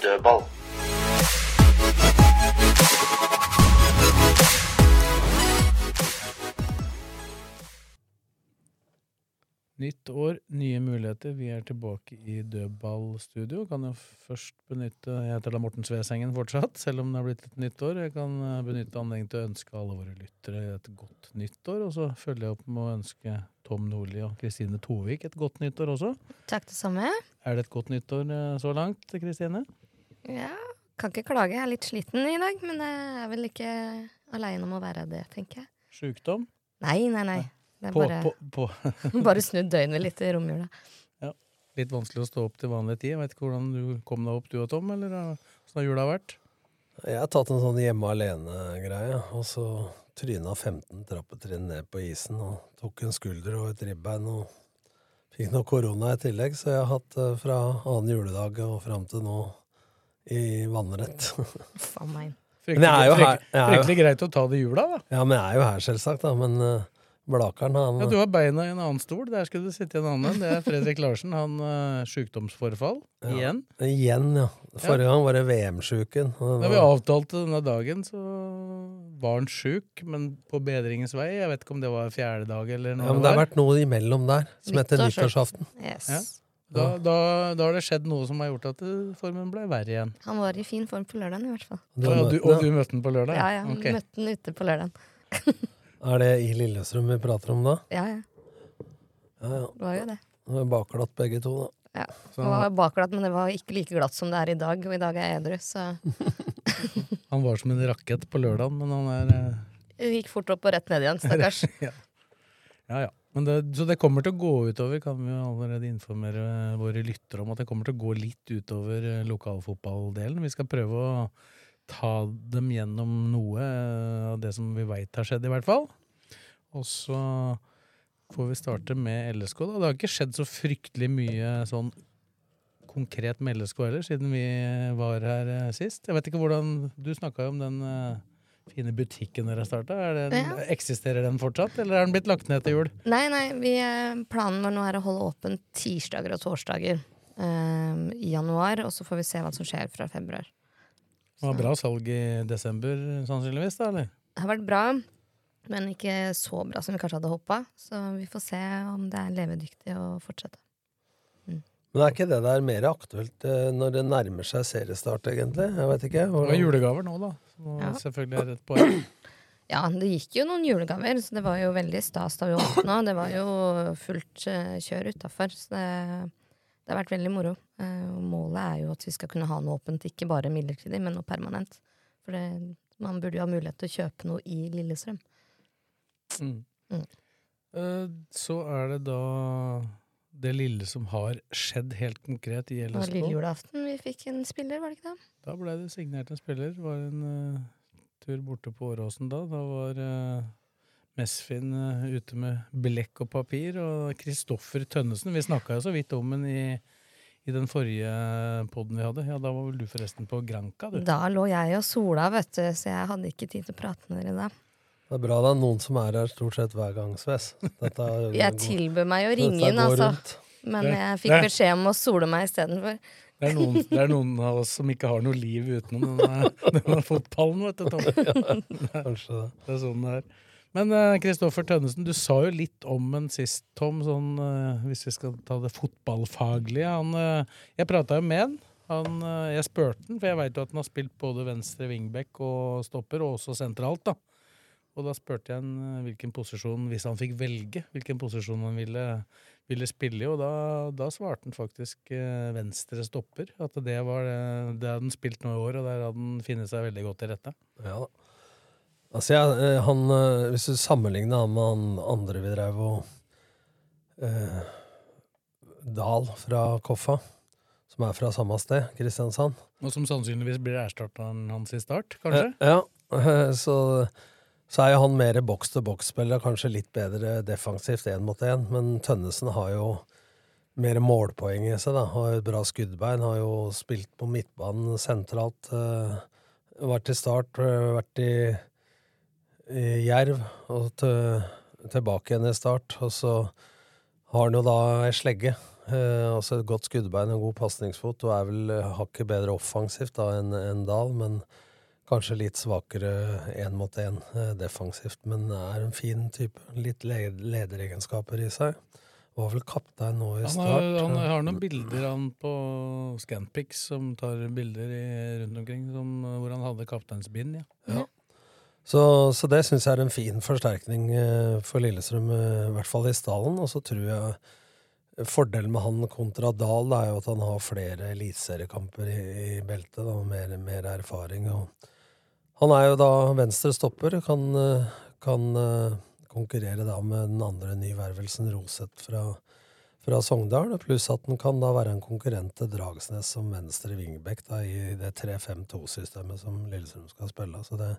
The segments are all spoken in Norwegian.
the ball. Nytt år, nye muligheter. Vi er tilbake i dødballstudio. Kan jo først benytte Jeg heter da Morten Svesengen fortsatt, selv om det har blitt et nytt år. Jeg kan eh, benytte anledningen til å ønske alle våre lyttere et godt nytt år. Og så følger jeg opp med å ønske Tom Nordli og Kristine Tovik et godt nytt år også. Takk det samme. Er det et godt nytt år eh, så langt, Kristine? Ja, kan ikke klage. Jeg er litt sliten i dag, men jeg er vel ikke aleine om å være det, tenker jeg. Sjukdom? Nei, nei, nei. På, bare, på, på. bare snudd døgnet litt i romjula. Litt vanskelig å stå opp til vanlig tid. Jeg vet ikke hvordan du kom deg opp, du og Tom, eller hvordan åssen har jula vært? Jeg har tatt en sånn hjemme alene-greie, og så tryna 15 trappetrinn ned på isen og tok en skulder og et ribbein og fikk noe korona i tillegg, så jeg har hatt det fra annen juledag og fram til nå i vannrett. Faen meg. Fryktelig greit å ta det i jula, da. ja, men jeg er jo her, selvsagt, da, men uh, Blakeren, han Ja, Du har beina i en annen stol. Der skulle du sitte i en annen. Det er Fredrik Larsen. Han uh, sykdomsforfall. Ja. Igjen. Igjen, ja. Forrige gang var det VM-sjuken. Da vi avtalte denne dagen, så var han sjuk, men på bedringens vei. Jeg vet ikke om det var fjerde dag eller noe. Ja, men det har vært noe imellom der, som heter Nyttårsaften. Yes. Ja. Da, da, da har det skjedd noe som har gjort at formen ble verre igjen. Han var i fin form på lørdagen, i hvert fall. Du Og, du, og du møtte den på lørdag? Ja, ja. Okay. Møtte den ute på lørdagen. Er det i Lillestrøm vi prater om da? Ja, ja. Ja, ja. Det var jo det. Nå er bakglatt begge to, da. Ja. Det var bakglatt, men det var ikke like glatt som det er i dag. Og i dag er jeg edru, så Han var som en rakett på lørdagen, men han er eh... gikk fort opp og rett ned igjen, stakkars. ja. ja, ja. Men det, så det kommer til å gå utover, kan vi jo allerede informere våre lyttere om, at det kommer til å gå litt utover eh, lokalfotballdelen. Vi skal prøve å ta dem gjennom noe av det som vi veit har skjedd, i hvert fall. Og så får vi starte med LSK. da. Det har ikke skjedd så fryktelig mye sånn konkret med LSK heller, siden vi var her eh, sist. Jeg vet ikke hvordan Du snakka jo om den eh, fine butikken dere starta. Ja. Eksisterer den fortsatt, eller er den blitt lagt ned til jul? Nei, nei, vi, eh, planen vår nå er å holde åpent tirsdager og torsdager eh, i januar, og så får vi se hva som skjer fra februar. Det var bra salg i desember, sannsynligvis, da, eller? Det har vært bra, men ikke så bra som vi kanskje hadde håpa. Så vi får se om det er levedyktig å fortsette. Men er ikke det der mer aktuelt eh, når det nærmer seg seriestart, egentlig? Jeg vet ikke. Det var julegaver nå, da. Som Ja. selvfølgelig er et poeng. Ja, det gikk jo noen julegaver, så det var jo veldig stas da vi åpna. Det var jo fullt eh, kjør utafor, så det, det har vært veldig moro. Eh, og målet er jo at vi skal kunne ha noe åpent, ikke bare midlertidig, men noe permanent. For det, man burde jo ha mulighet til å kjøpe noe i Lillestrøm. Mm. Mm. Eh, Så er det da det lille som har skjedd helt konkret i Det var LSK. lille julaften vi fikk en spiller, var det ikke det? Da ble det signert en spiller. Det var en uh, tur borte på Åråsen da. Da var uh, Mesfin eh, ute med blekk og papir. Og Kristoffer Tønnesen, vi snakka jo så vidt om den i, i den forrige poden vi hadde. Ja, Da var vel du forresten på Granca, du. Da lå jeg og sola, vet du, så jeg hadde ikke tid til å prate med dere da. Det er bra det er noen som er her stort sett hver gang, Sves. Dette, Jeg tilbød meg å ringe inn, altså. rundt. Men Det- jeg fikk beskjed om å sole meg istedenfor. Det er, noen, det er noen av oss som ikke har noe liv utenom denne, denne fotballen, vet du, Tom. Kanskje det. Det er sånn det er. Men Kristoffer Kristoffer Tønnesen, du sa jo litt om en sist, Tom, sånn, uh, hvis vi skal ta det fotballfaglige. Han, uh, jeg prata jo med han. han eh, jeg spurte han, for jeg veit jo at han har spilt både venstre wingback og stopper, og også sentralt. da. Og da spurte jeg han eh, hvilken posisjon, hvis han fikk velge, hvilken posisjon han ville, ville spille i. Og da, da svarte han faktisk eh, venstre stopper. At det var det, det hadde han spilt nå i år, og der hadde han funnet seg veldig godt til rette. Ja da. Altså, jeg, eh, han, eh, hvis du sammenligner han med han andre vi drev og eh, Dahl fra Koffa, som er fra samme sted, Kristiansand. Og som sannsynligvis blir erstatteren hans i start, kanskje? Eh, Ja, så, så er jo han mer boks-til-boks-spiller, kanskje litt bedre defensivt én mot én, men Tønnesen har jo mer målpoeng i seg, da. Har et bra skuddbein, har jo spilt på midtbanen sentralt. eh, vært i start, vært i Jerv, og til, tilbake igjen i start. Og så har han jo da ei slegge. Eh, også et godt skuddbein og god pasningsfot, og er vel eh, hakket bedre offensivt da enn en Dahl, men kanskje litt svakere én mot én eh, defensivt. Men er en fin type. Litt le lederegenskaper i seg. Var vel kaptein nå i Han start. har, han har noen bilder han på Scanpics som tar bilder i, rundt omkring, som, hvor han hadde kapteinsbind. Ja. Ja. Så, så det syns jeg er en fin forsterkning eh, for Lillestrøm, eh, i hvert fall i stallen. Og så tror jeg fordelen med han kontra Dahl da, er jo at han har flere eliteseriekamper i, i beltet, og mer, mer erfaring. Og han er jo da venstre stopper, kan, eh, kan konkurrere da med den andre nyvervelsen Roseth fra, fra Sogndal, pluss at han kan da være en konkurrent til Dragsnes som venstre vingbekk i det 3-5-2-systemet som Lillestrøm skal spille. Så det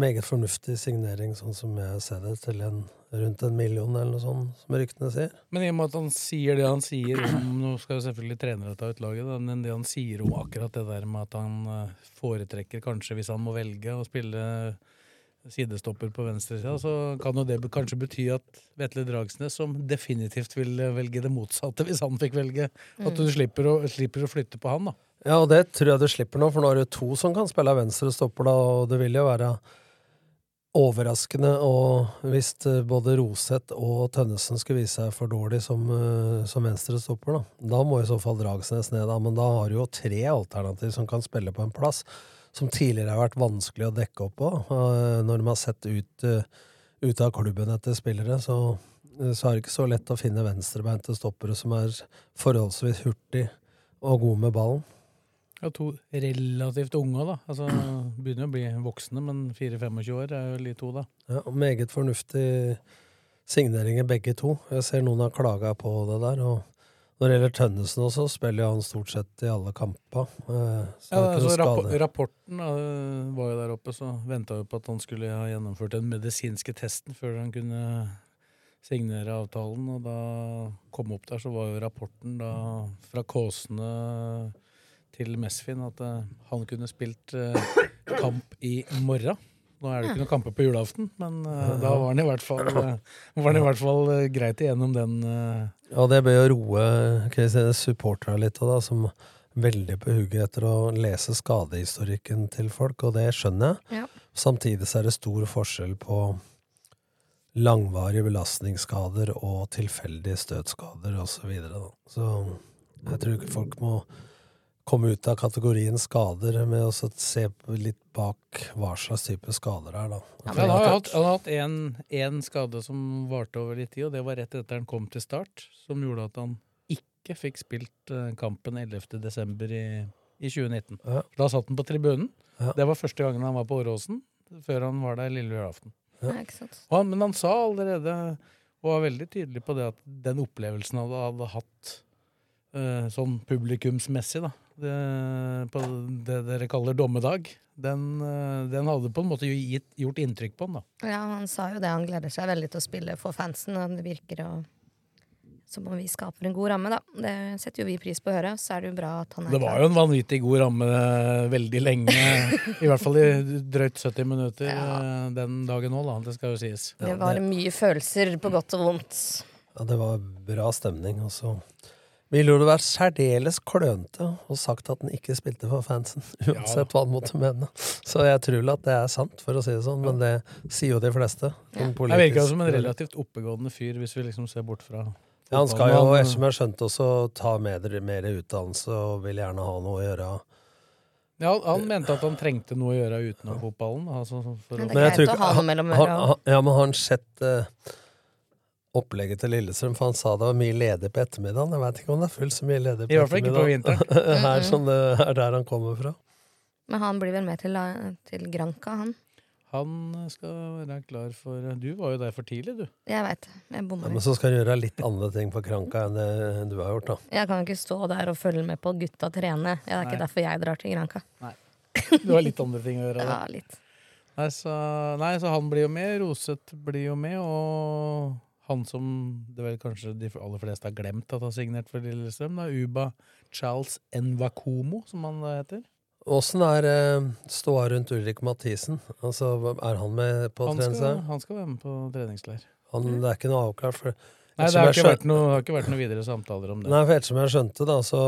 meget fornuftig signering, sånn som jeg ser det, til en, rundt en million eller noe sånt, som ryktene sier. Men i og med at han sier det han sier om Nå skal jo selvfølgelig trenere ta ut laget, men det han sier om akkurat det der med at han eh, foretrekker, kanskje hvis han må velge, å spille sidestopper på venstresida, så kan jo det kanskje bety at Vetle Dragsnes, som definitivt vil velge det motsatte hvis han fikk velge, at du slipper å, slipper å flytte på han, da. Ja, og det tror jeg du slipper nå, for nå er det to som kan spille venstre stopper, da, og det vil jo være overraskende og hvis eh, både Roseth og Tønnesen skulle vise seg for dårlig som, eh, som venstre stopper, da. Da må i så fall Dragsnes ned, da, men da har du jo tre alternativ som kan spille på en plass som tidligere har vært vanskelig å dekke opp på, eh, når de har sett ut, ut av klubben etter spillere, så, så er det ikke så lett å finne venstrebeinte stoppere som er forholdsvis hurtig og god med ballen. Ja, to relativt unge, da. Altså, begynner å bli voksne, men 4-25 år er jo de to, da. Ja, og meget fornuftig signeringer begge to. Jeg ser noen har klaga på det der. og når det gjelder Tønnesen også, spiller han stort sett i alle kamper. eh, Så Ja, altså, rapp rapporten da, var jo der oppe, så venta jo på at han skulle ha gjennomført den medisinske testen før han kunne signere avtalen. Og da kom opp der, så var jo rapporten da fra Kåsene til Mesfin at eh, han kunne spilt eh, kamp i morgen. Nå er det ikke noen kamper på julaften, men eh, da var han i hvert fall, var han i hvert fall greit igjennom den. Ja, det bør jo roe si, supporterne litt, da, som er veldig på hugget etter å lese skadehistorikken til folk, og det skjønner jeg. Ja. Samtidig så er det stor forskjell på langvarige belastningsskader og tilfeldige støtskader osv. Så, videre, så jeg tror ikke folk må komme ut av kategorien skader med å se litt bak hva slags type skader det er. Da. Ja, han har jo hatt, han har hatt en, en skade som varte over litt tid, og det var rett etter han kom til start, som gjorde at han ikke fikk spilt eh, kampen 11. desember i, i 2019. Ja. Da satt han på tribunen. Ja. Det var første gangen han var på Åråsen, før han var der lille julaften. Han, men han sa allerede, og var veldig tydelig på det, at den opplevelsen han hadde hatt eh, sånn publikumsmessig, da, det, på det dere kaller dommedag, den, eh, den hadde på en måte gitt, gjort inntrykk på han, da. Ja, han sa jo det. Han gleder seg veldig til å spille for fansen. Og det virker å, som om vi skaper en god ramme, da. Det setter jo vi pris på å høre. Så er det jo bra at han er Det var jo en vanvittig god ramme eh, veldig lenge, i hvert fall i drøyt 70 minutter ja. den dagen òg, da. Det skal jo sies. Det var mye følelser på godt og vondt. Ja, det var bra stemning. Og så ville jo det vært særdeles klønete og sagt at han ikke spilte for fansen, uansett hva han måtte mene. Så jeg tror at det er sant, for å si det sånn, men det sier jo de fleste. sånn Jeg virker virka som en relativt oppegående fyr, hvis vi liksom ser bort fra Ja, han skal jo, som jeg skjønte, også ta mer, mer utdannelse og vil gjerne ha noe å gjøre. Ja, han mente at han trengte noe å gjøre utenom fotballen. Altså for Men det er jeg greit å ikke- ha noe mellom øra. Ja, men har han sett eh, opplegget til Lillestrøm? For han sa det var mye ledig på ettermiddagen. Jeg veit ikke om det er fullt så mye ledig på I hvert fall ikke på vinteren. Her som det er der han kommer fra. Men han blir vel med til, til Granca, han. Han skal være klar for Du var jo der for tidlig, du. Jeg veit. Jeg Ja, bommer. men så skal du gjøre litt andre ting på Kranka enn det du har gjort, da. Jeg kan jo ikke stå der og følge med på gutta trene. Det er Nei. ikke derfor jeg drar til Granca. Du har litt andre ting å gjøre. Ja, litt. Nei, så, nei, så han blir jo med. Roseth blir jo med, og han som det vel kanskje de aller fleste har glemt at har signert for Lillestrøm, da, Uba Charles Nvakomo, som han heter. Åssen er eh, ståa rundt Ulrik Mathisen? Altså, er han med på treningsleir? han skal være med på treningsleir. Han, det er ikke noe avklart? For, Nei, det har ikke, skjøn- vært noe, har ikke vært noe videre samtaler om det. Nei, for ettersom jeg skjønte, da, så,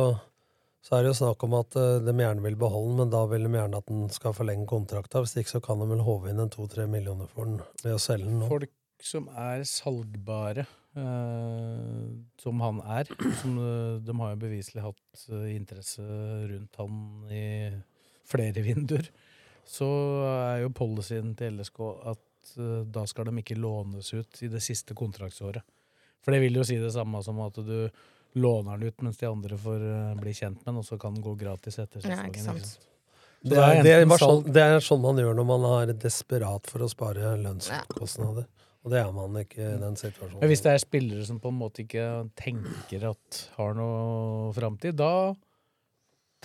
så er det jo snakk om at eh, de gjerne vil beholde den, men da vil de gjerne at den skal forlenge kontrakta. Hvis ikke så kan de vel håve inn en to-tre millioner for den ved å selge den nå. Folk som er salgbare, eh, som han er som, eh, De har jo beviselig hatt eh, interesse rundt han i flere vinduer. Så er jo policyen til LSK at eh, da skal de ikke lånes ut i det siste kontraktsåret. For det vil jo si det samme som at du låner den ut mens de andre får eh, bli kjent med den, og så kan den gå gratis etter Ja, sesongen. sant? Det er, det, er sånn, det er sånn man gjør når man er desperat for å spare lønnskostnader. Og det er man ikke i den situasjonen. Men hvis det er spillere som på en måte ikke tenker at har noe framtid, da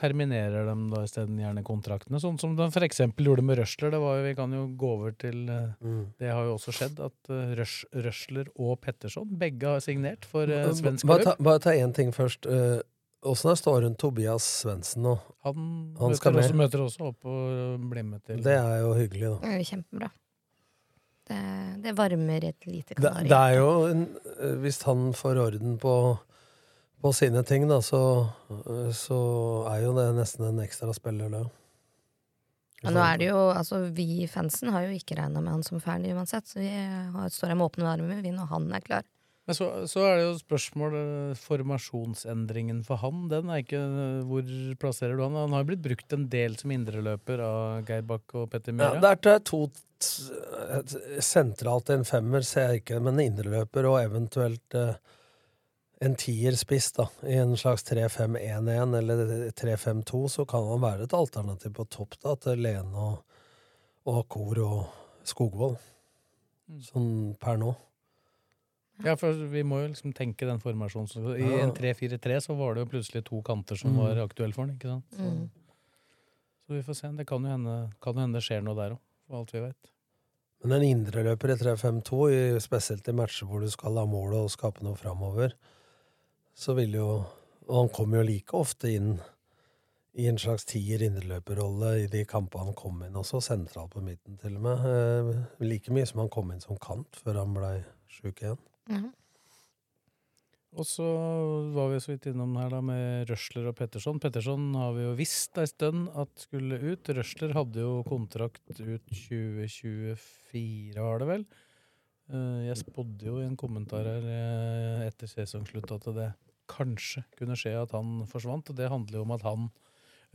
terminerer de da isteden gjerne kontraktene. Sånn som de eksempel gjorde med Røsler. Det var jo, vi kan jo gå over til eh, Mm. Det har jo også skjedd at uh, Røsler og Petterson begge har signert for uh, svensk klubb. bare ta én ting først. Eh, Åssen er det står rundt Tobias Svendsen nå? Han, Han møter, også, møter også opp og blir med til Det er jo hyggelig, da. Det er jo kjempebra. Det, det varmer et lite Det, kanari. det er jo en, eh, Hvis han får orden på, på sine ting, da, så, eh, så er jo det nesten en ekstra spiller, det. Ja, nå er det jo, altså Vi fansen har jo ikke regna med han som ferdig uansett, så vi har, står her med åpne armer vi når han er klar. Men så, så er det jo spørsmål eh, Formasjonsendringen for han, den er ikke eh, Hvor plasserer du han? Han har blitt brukt en del som indreløper av Geir Bakk og Petter Ja, Myhre. det er to sentralt en femmer, ser jeg ikke, men indreløper og eventuelt eh, en tierspiss, da, i en slags 3-5-1-1 eller 3-5-2, så kan han være et alternativ på topp da, til Lene og, og Kor og Skogvold. Sånn per nå. Ja, for vi må jo liksom tenke den formasjonen. Så I en 3-4-3 så var det jo plutselig to kanter som Mm. var aktuelle for den. ikke sant? Så, Mm. så vi får se. Det kan jo hende, kan jo hende det skjer noe der òg, for alt vi vet. Men en indreløper i 3-5-2, spesielt i matcher hvor du skal ha mål og skape noe framover, så vil jo Og han kommer jo like ofte inn i en slags tier indreløperrolle i de kampene han kom inn også, sentralt på midten til og med. Eh, like mye som han kom inn som kant før han blei sjuk igjen. Ja. Og så var vi så vidt innom her da med Røsler og Petterson. Petterson har vi jo visst ei stund at skulle ut. Røsler hadde jo kontrakt ut 2024, var det vel. Eh, Jeg spådde jo i en kommentar her eh, etter sesongslutt at det kanskje kunne skje at han forsvant. Og det handler jo om at han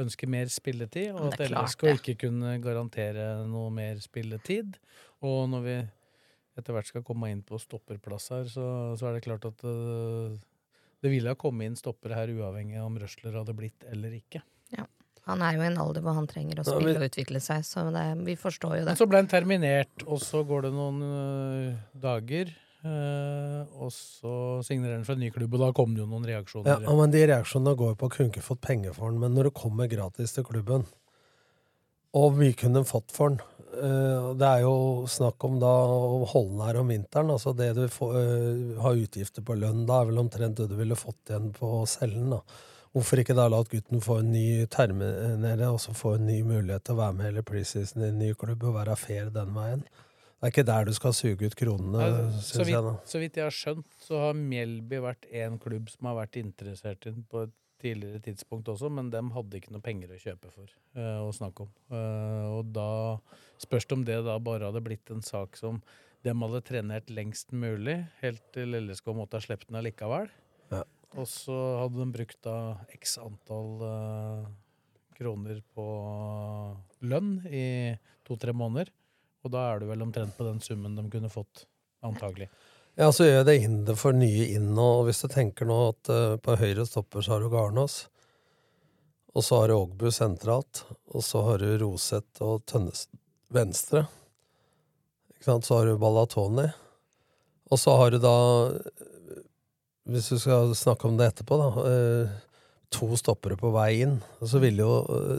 ønsker mer spilletid, og at LSK ikke kunne garantere noe mer spilletid. Og når vi etter hvert skal komme inn på stopperplass her, så, så er det klart at eh, det ville ha kommet inn stoppere her uavhengig av om Røsler hadde blitt eller ikke. Ja. Han er jo i en alder hvor han trenger å Ja, spille men- og utvikle seg, så det, vi forstår jo Men det. så ble han terminert, og så går det noen øh, dager. Uh, og så signerer han for en ny klubb, og da kom det jo noen reaksjoner. Ja, men De reaksjonene går på at kunne ikke fått penger for den, men når det kommer gratis til klubben Og hvor mye kunne de fått for den? Eh, det er jo snakk om da å holde den her om vinteren. altså Det du får, eh, har utgifter på lønn, da er vel omtrent det du ville fått igjen på cellen. da. Hvorfor ikke da la at gutten få en ny terminere, og så få en ny mulighet til å være med hele preseason i en ny klubb og være fair den veien? Det er ikke der du skal suge ut kronene, Ja, syns jeg. da. så vidt jeg har skjønt, så har Mjelby vært en klubb som har vært interessert i den på et tidligere tidspunkt også, men dem hadde ikke noe penger å kjøpe for uh, å snakke om. Uh, og da spørs det om det da bare hadde blitt en sak som dem hadde trenert lengst mulig, helt til LSK måtte ha sluppet den allikevel. Ja. Og så hadde de brukt da x antall uh, kroner på lønn i to-tre måneder. Og da er du vel omtrent på den summen de kunne fått, antagelig. Ja, så gjør det hinder for nye inn. Og hvis du tenker nå at uh, på høyre stopper så har du Garnås, og så har du Ågbu sentralt, og så har du Roseth og Tønnes venstre. Ikke sant? Så har du Ballatoni. Og så har du da, hvis du skal snakke om det etterpå, da uh, To stoppere på vei inn. Og så ville jo,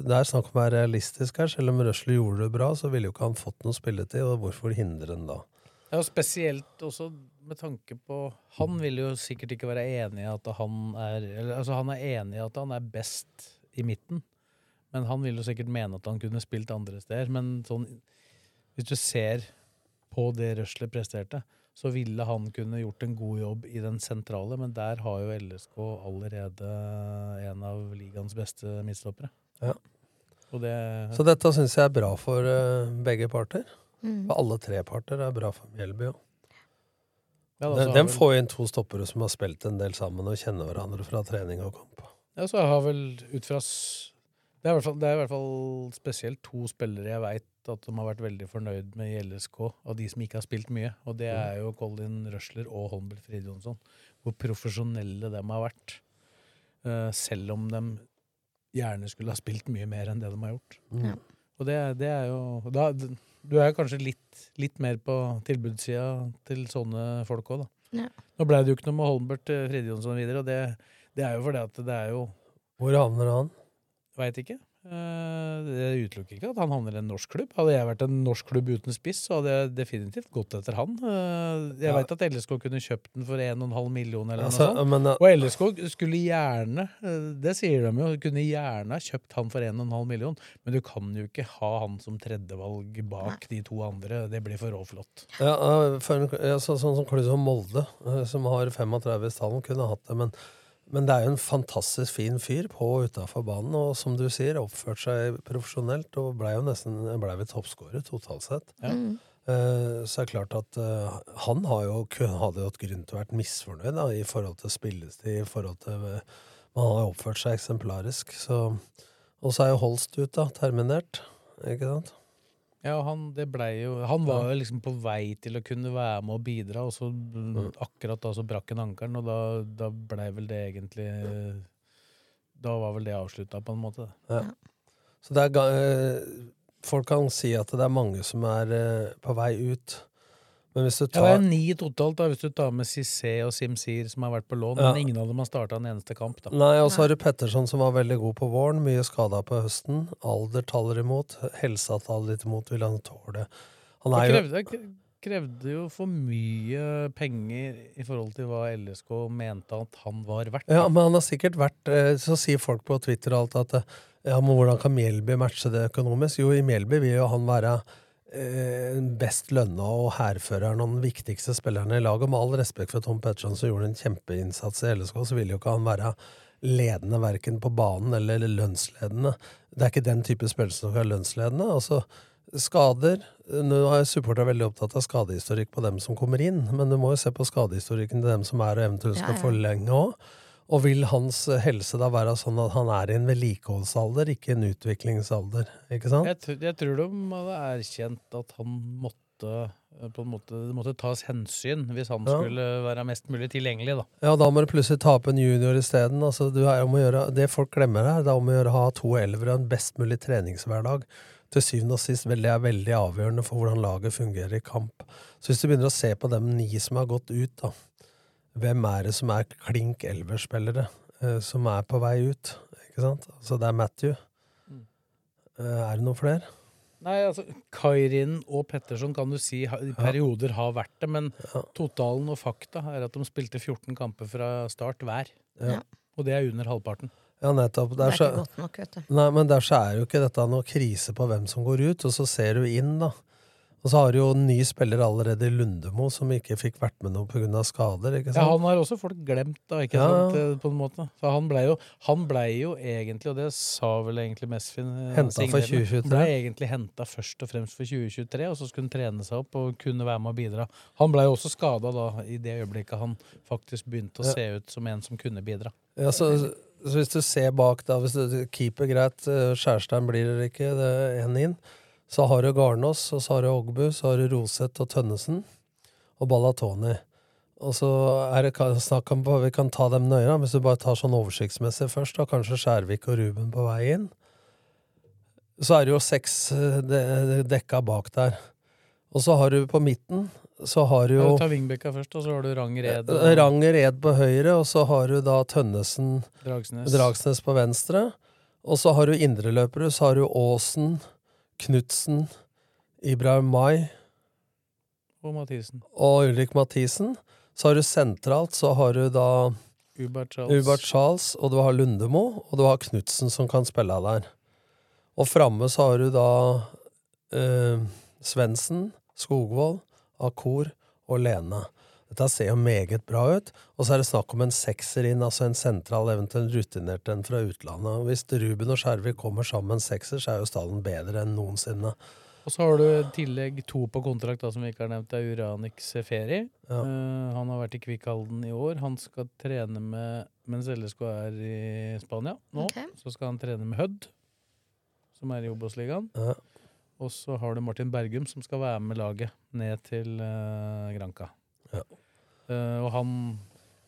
Det er snakk om å være realistisk her. Selv om Røsler gjorde det bra, så ville jo ikke han fått noe spilletid. Og hvorfor hindre den da? Ja, og spesielt også med tanke på Han vil jo sikkert ikke være enig i at han er eller, Altså, han er enig i at han er best i midten, men han vil jo sikkert mene at han kunne spilt andre steder. Men sånn, hvis du ser på det Røsler presterte, så ville han kunne gjort en god jobb i den sentrale, men der har jo LSK allerede en av ligaens beste midtstoppere. Ja. Og det Så dette syns jeg er bra for eh, begge parter. Mm. For alle tre parter er bra for Mjelby òg. Ja, Den, den får inn to stoppere som har spilt en del sammen og kjenner hverandre fra trening og kamp. Ja, så har vel ut fra det er, fall, det er i hvert fall spesielt to spillere jeg veit at de har vært veldig fornøyd med i LSK, av de som ikke har spilt mye. Og det er jo Colin Røsler og Holmbert Fridjonsson. Hvor profesjonelle de har vært. Eh, selv om de gjerne skulle ha spilt mye mer enn det de har gjort. Mm. Ja. Og det, det er jo da, Du er kanskje litt, litt mer på tilbudssida til sånne folk òg, da. Ja. Nå ble det jo ikke noe med Holmbert eh, Fridjonsson videre, og det, det er jo fordi at det er jo Hvor havner han? Veit ikke. Eh, Det utelukker ikke at han havner i en norsk klubb. Hadde jeg vært en norsk klubb uten spiss, så hadde jeg definitivt gått etter han. Eh, Jeg Ja. veit at LSK kunne kjøpt den for 1,5 million eller Altså, noe sånt. men, eh, Og LSK skulle gjerne, det sier de jo, kunne gjerne kjøpt han for 1,5 million, men du kan jo ikke ha han som tredjevalg bak de to andre. Det blir for råflott. Ja, for en, så, sånn som klubb som Molde, som har 35 i stallen, kunne hatt det. Men, men det er jo en fantastisk fin fyr på og utafor banen, og som du sier, oppført seg profesjonelt og blei jo nesten ble vel toppskårer totalt sett. Ja. Mm. Eh, så er det klart at eh, han har jo, kun- hadde jo hatt grunn til å være misfornøyd da, i forhold til spillestid, i forhold til eh, Man har oppført seg eksemplarisk. Så, og så er jo Holst ut, da, terminert. Ikke sant? Ja, han, det ble jo, han var jo liksom på vei til å kunne være med og bidra, og så akkurat da så brakk han ankelen, og da, da blei vel det egentlig Da var vel det avslutta, på en måte. Ja. Så det er, eh, folk kan si at det er mange som er eh, på vei ut. Men hvis du Ja, det er ni totalt, da, hvis du tar med Cissé og Simsir, som har vært på lån, Ja. men ingen av dem har starta en eneste kamp. da. Nei, og så har du Petterson som var veldig god på våren, mye skada på høsten. Alder taler imot, helsa taler litt imot, vil han tåle. Han er jo krevde, krevde jo for mye penger i forhold til hva LSK mente at han var verdt. Ja, men han har sikkert vært eh, Så sier folk på Twitter alt at eh, ja, men hvordan kan Mjelby matche det økonomisk? Jo, i Mjelby vil jo han være best lønna og hærføreren og den viktigste spilleren i laget. Med all respekt for Tom Petterson, som gjorde en kjempeinnsats i LSK, så ville jo ikke han være ledende verken på banen eller lønnsledende. Det er ikke den type spillere som skal være lønnsledende. Altså, skader Nå er supporterne veldig opptatt av skadehistorikk på dem som kommer inn, men du må jo se på skadehistorikken til dem som er og eventuelt skal Ja, ja. forlenge òg. Og vil hans helse da være sånn at han er i en vedlikeholdsalder, ikke en utviklingsalder? Ikke sant? Jeg, jeg tror de hadde erkjent at han måtte eh, på en måte, Det måtte tas hensyn hvis han Ja. skulle være mest mulig tilgjengelig. da. Ja, da må du plutselig ta opp en junior isteden. Altså, du er om å gjøre- det folk glemmer her, det er om å gjøre å ha to elvere og en best mulig treningshverdag. Til syvende og sist veldig, er veldig avgjørende for hvordan laget fungerer i kamp. Så hvis du begynner å se på dem ni som har gått ut, da, hvem er det som er klink elverspillere uh, som er på vei ut? Ikke sant? Altså, det er Matthew. Mm. Uh, er det noen flere? Nei, altså, Kairin og Petterson kan du si i perioder har vært det, men Ja. totalen og fakta er at de spilte 14 kamper fra start hver. Ja. Og det er under halvparten. Ja, nettopp. Det Der er så, ikke godt nok, vet du. Nei, men derfor er jo ikke dette noe krise på hvem som går ut, og så ser du inn, da. Og så har du jo en ny spiller allerede i Lundemo som ikke fikk vært med noe pga. skader. ikke sant? Ja. Han har også folk glemt, da, ikke Ja, sant, eh, på en måte. Så han blei jo, ble jo egentlig, og det sa vel egentlig Mesfin Henta Hentet for 2023. Han ble egentlig henta først og fremst for 2023, og så skulle han trene seg opp og kunne være med og bidra. Han blei jo også skada da, i det øyeblikket han faktisk begynte å Ja. se ut som en som kunne bidra. Ja, så, så hvis du ser bak, da hvis du, Keeper, greit. eh, Skjærstein blir det ikke, det er én inn. Så har du Garnås, og så har du Ogbu, så har du Roseth og Tønnesen. Og Balatoni. Og så er det snakk om Vi kan ta dem nøye, hvis du bare tar sånn oversiktsmessig først. da, Kanskje Skjærvik og Ruben på vei inn. Så er det jo seks eh, dekka bak der. Og så har du på midten så har du jo du tar Vingbekka først, og så har du Ranger Ed og Eh, Ranger Ed på høyre, og så har du da Tønnesen Dragsnes. Dragsnes på venstre. Og så har du indreløpere, så har du Aasen, Knutsen, Ibrahim Mai og Mathisen. og Ulrik Mathisen. Så har du sentralt, så har du da Hubert Charles. Ubert Charles, og du har Lundemo, og du har Knutsen som kan spille der. Og framme så har du da eh, Svendsen, Skogvold, Akor og Lene. Dette ser jo meget bra ut. Og så er det snakk om en sekser inn, altså en sentral, eventuelt rutinert en fra utlandet. Og Hvis Ruben og Skjervik kommer sammen sekser, så er jo stallen bedre enn noensinne. Og så har du i tillegg to på kontrakt da, som vi ikke har nevnt. Det er Uranix Seferi. Ja. Uh, han har vært i Kvikkhalden i år. Han skal trene med mens LSK er i Spania nå. okay. Så skal han trene med Hødd, som er i Obos-ligaen. Ja. Og så har du Martin Bergum, som skal være med laget ned til uh, Granca. Ja. Uh, og han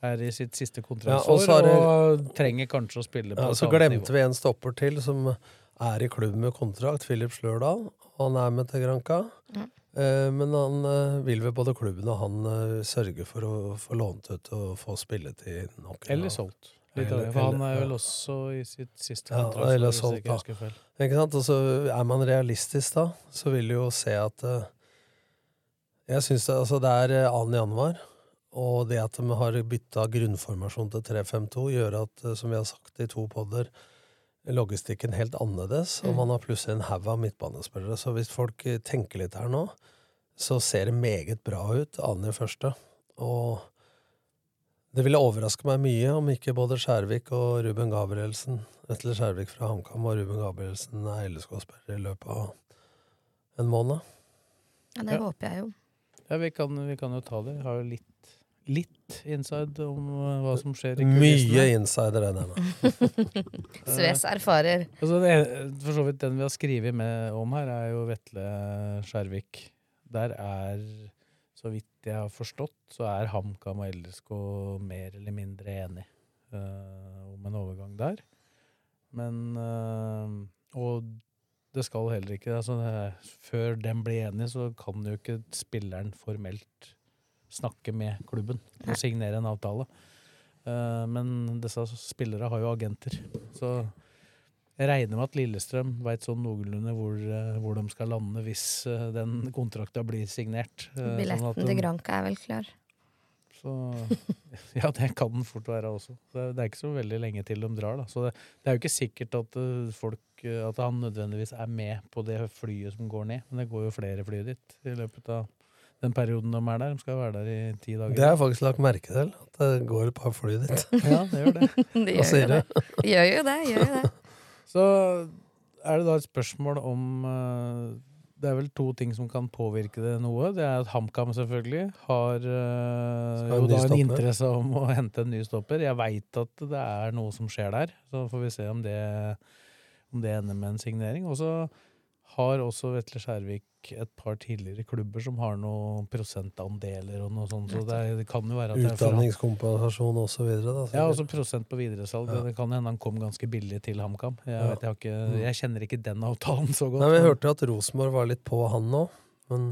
er i sitt siste Ja, og kontraktsår så har det- og trenger kanskje å spille på Ja, et så glemte nivå. vi en stopper til som er i klubb med kontrakt, Philip Slørdal. Han er med til Granca. Ja. Uh, men han uh, vil vel både klubben og han sørge for å få lånt ut og få spilletid nok. Eller solgt. Litt Eller- for han er vel også i sitt siste Ja, kontrakt. eller solgt, da. Ikke sant? Og så er man realistisk da, så vil du jo se at Jeg syns det, altså det er eh, 2. januar, og det at de har bytta grunnformasjon til 3-5-2, gjør at, eh, som vi har sagt i to podder, logistikken helt annerledes, og Mm. man har plutselig en haug av midtbanespillere. Så hvis folk eh, tenker litt her nå, så ser det meget bra ut, annen i første. Og det ville overraske meg mye om ikke både Skjærvik og Ruben Gabrielsen Vetle Skjærvik fra HamKam og Ruben Gabrielsen er LSK-spillere i løpet av en måned. Ja, det Ja. håper jeg jo. Ja, vi kan, vi kan jo ta det. Vi har jo litt, litt inside om uh, hva som skjer i Mye insider, er denne. Sves erfarer. Altså det, for så vidt den vi har skrevet med om her, er jo Vetle Skjervik. Der er, så vidt jeg har forstått, så er HamKam og LSK mer eller mindre enig uh, om en overgang der. Men uh, Og det skal heller ikke altså Før den blir enig, så kan jo ikke spilleren formelt snakke med klubben og signere en avtale. Uh, men disse spillere har jo agenter. Så jeg regner med at Lillestrøm veit sånn noenlunde hvor, uh, hvor de skal lande hvis uh, den kontrakta blir signert. Billetten sånn de- til Granca er vel klar. Så, ja, det kan den fort være også. Det, det er ikke så veldig lenge til de drar. Da. Så det, det er jo ikke sikkert at, eh, folk, eh, at han nødvendigvis er med på det flyet som går ned. Men det går jo flere fly dit i løpet av den perioden de er der. De skal være der i ti dager. Det har jeg faktisk lagt merke til, at det går et par fly dit. Ja, det gjør det. De Hva sier det. du? Gjør jo det. Gjør jo det. Så er det da et spørsmål om eh, Det er vel to ting som kan påvirke det noe. Det er at HamKam selvfølgelig har øh, en en interesse om å hente en ny stopper. Jeg veit at det er noe som skjer der, så får vi se om det, om det ender med en signering. Og så har også Vetle Skjærvik et par tidligere klubber som har noen prosentandeler og noe sånt, så det, er, det kan jo være at det er Utdanningskompensasjon og så videre. Da, ja, også prosent på videresalg. Ja. Det kan hende han kom ganske billig til HamKam. Jeg, Ja. vet, jeg, har ikke, jeg kjenner ikke den avtalen så godt. Nei, Vi Jeg hørte at Rosenborg var litt på han nå, men